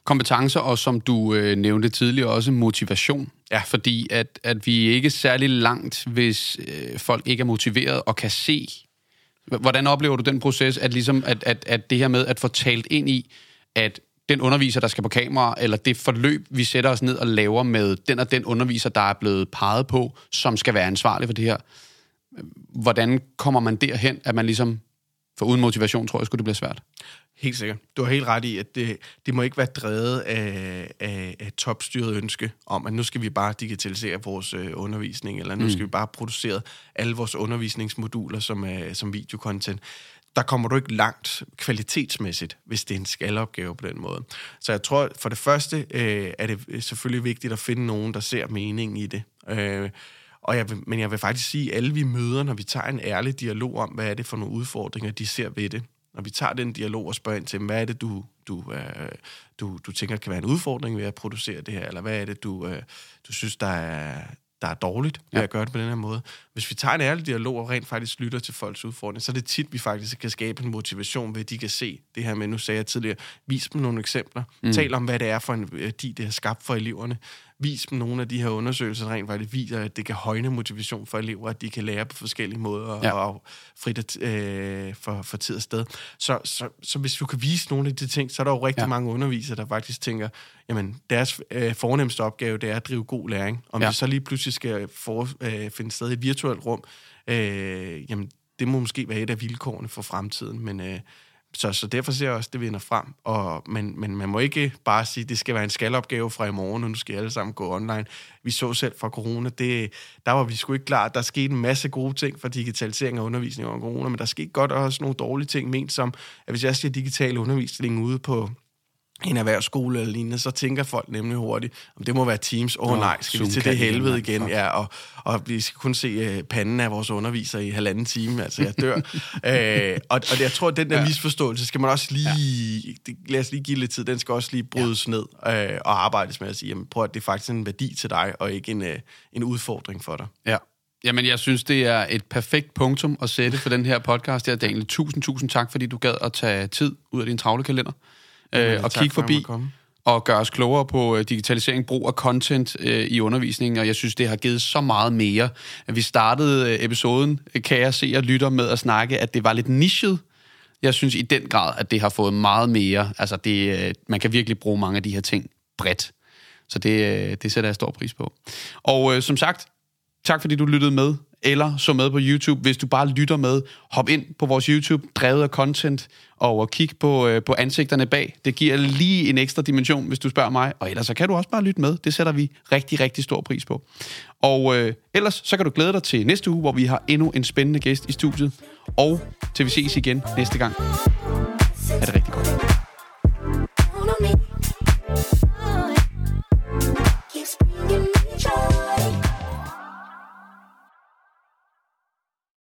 Kompetencer, og som du øh, nævnte tidligere, også motivation. Ja. Fordi at, at vi er ikke særlig langt, hvis øh, folk ikke er motiveret og kan se Hvordan oplever du den proces, at, ligesom, at, at, at det her med at få talt ind i, at den underviser, der skal på kamera, eller det forløb, vi sætter os ned og laver med den og den underviser, der er blevet peget på, som skal være ansvarlig for det her. Hvordan kommer man derhen, at man ligesom, for uden motivation, tror jeg, skulle det blive svært? Helt sikkert. Du har helt ret i, at det, det må ikke være drevet af, af, af topstyret ønske om, at nu skal vi bare digitalisere vores øh, undervisning, eller nu mm. skal vi bare producere alle vores undervisningsmoduler som, øh, som videokontent. Der kommer du ikke langt kvalitetsmæssigt, hvis det er en skalopgave på den måde. Så jeg tror, for det første øh, er det selvfølgelig vigtigt at finde nogen, der ser meningen i det. Øh, og jeg vil, men jeg vil faktisk sige, at alle vi møder, når vi tager en ærlig dialog om, hvad er det for nogle udfordringer, de ser ved det, når vi tager den dialog og spørger ind til, hvad er det, du, du, øh, du, du tænker kan være en udfordring ved at producere det her, eller hvad er det, du, øh, du synes, der er, der er dårligt ved ja. at gøre det på den her måde. Hvis vi tager en ærlig dialog og rent faktisk lytter til folks udfordringer, så er det tit, vi faktisk kan skabe en motivation ved, at de kan se det her med, nu sagde jeg tidligere, vis dem nogle eksempler. Mm. Tal om, hvad det er for en værdi, det har skabt for eleverne vis dem nogle af de her undersøgelser, der rent faktisk viser, at det kan højne motivation for elever, at de kan lære på forskellige måder ja. og frit øh, for, for tid og sted. Så, så, så hvis du kan vise nogle af de ting, så er der jo rigtig ja. mange undervisere, der faktisk tænker, jamen deres øh, fornemmeste opgave, det er at drive god læring. Om ja. det så lige pludselig skal for, øh, finde sted i et virtuelt rum, øh, jamen det må måske være et af vilkårene for fremtiden, men... Øh, så, så derfor ser jeg også, at det vinder frem. Og, men, men man må ikke bare sige, at det skal være en skalopgave fra i morgen, og nu skal alle sammen gå online. Vi så selv fra corona, det, der var vi sgu ikke klar. Der skete en masse gode ting for digitalisering af undervisning under corona, men der skete godt også nogle dårlige ting, ment som, at hvis jeg siger digital undervisning ude på en erhvervsskole eller lignende, så tænker folk nemlig hurtigt, om det må være Teams. Åh oh, nej, skal vi til det helvede igen? Ja, og, og vi skal kun se uh, panden af vores underviser i halvanden time, altså jeg dør. uh, og, og jeg tror, at den der ja. misforståelse skal man også lige, ja. lad os lige give lidt tid, den skal også lige brydes ja. ned uh, og arbejdes med at sige, jamen, prøv at det er faktisk en værdi til dig, og ikke en, uh, en udfordring for dig. Ja. Jamen, jeg synes, det er et perfekt punktum at sætte for den her podcast her, Daniel. Tusind, tusind tak, fordi du gad at tage tid ud af din travle kalender øh, og kigge forbi og gøre os klogere på øh, digitalisering, brug af content øh, i undervisningen, og jeg synes, det har givet så meget mere. Vi startede øh, episoden, kan jeg se og lytter med at snakke, at det var lidt nichet. Jeg synes i den grad, at det har fået meget mere. Altså, det, øh, man kan virkelig bruge mange af de her ting bredt. Så det, øh, det sætter jeg stor pris på. Og øh, som sagt, tak fordi du lyttede med eller så med på YouTube. Hvis du bare lytter med, hop ind på vores YouTube, drevet af content, og kig på, øh, på ansigterne bag. Det giver lige en ekstra dimension, hvis du spørger mig. Og ellers så kan du også bare lytte med. Det sætter vi rigtig, rigtig stor pris på. Og øh, ellers så kan du glæde dig til næste uge, hvor vi har endnu en spændende gæst i studiet. Og til vi ses igen næste gang. Ha' det rigtig godt.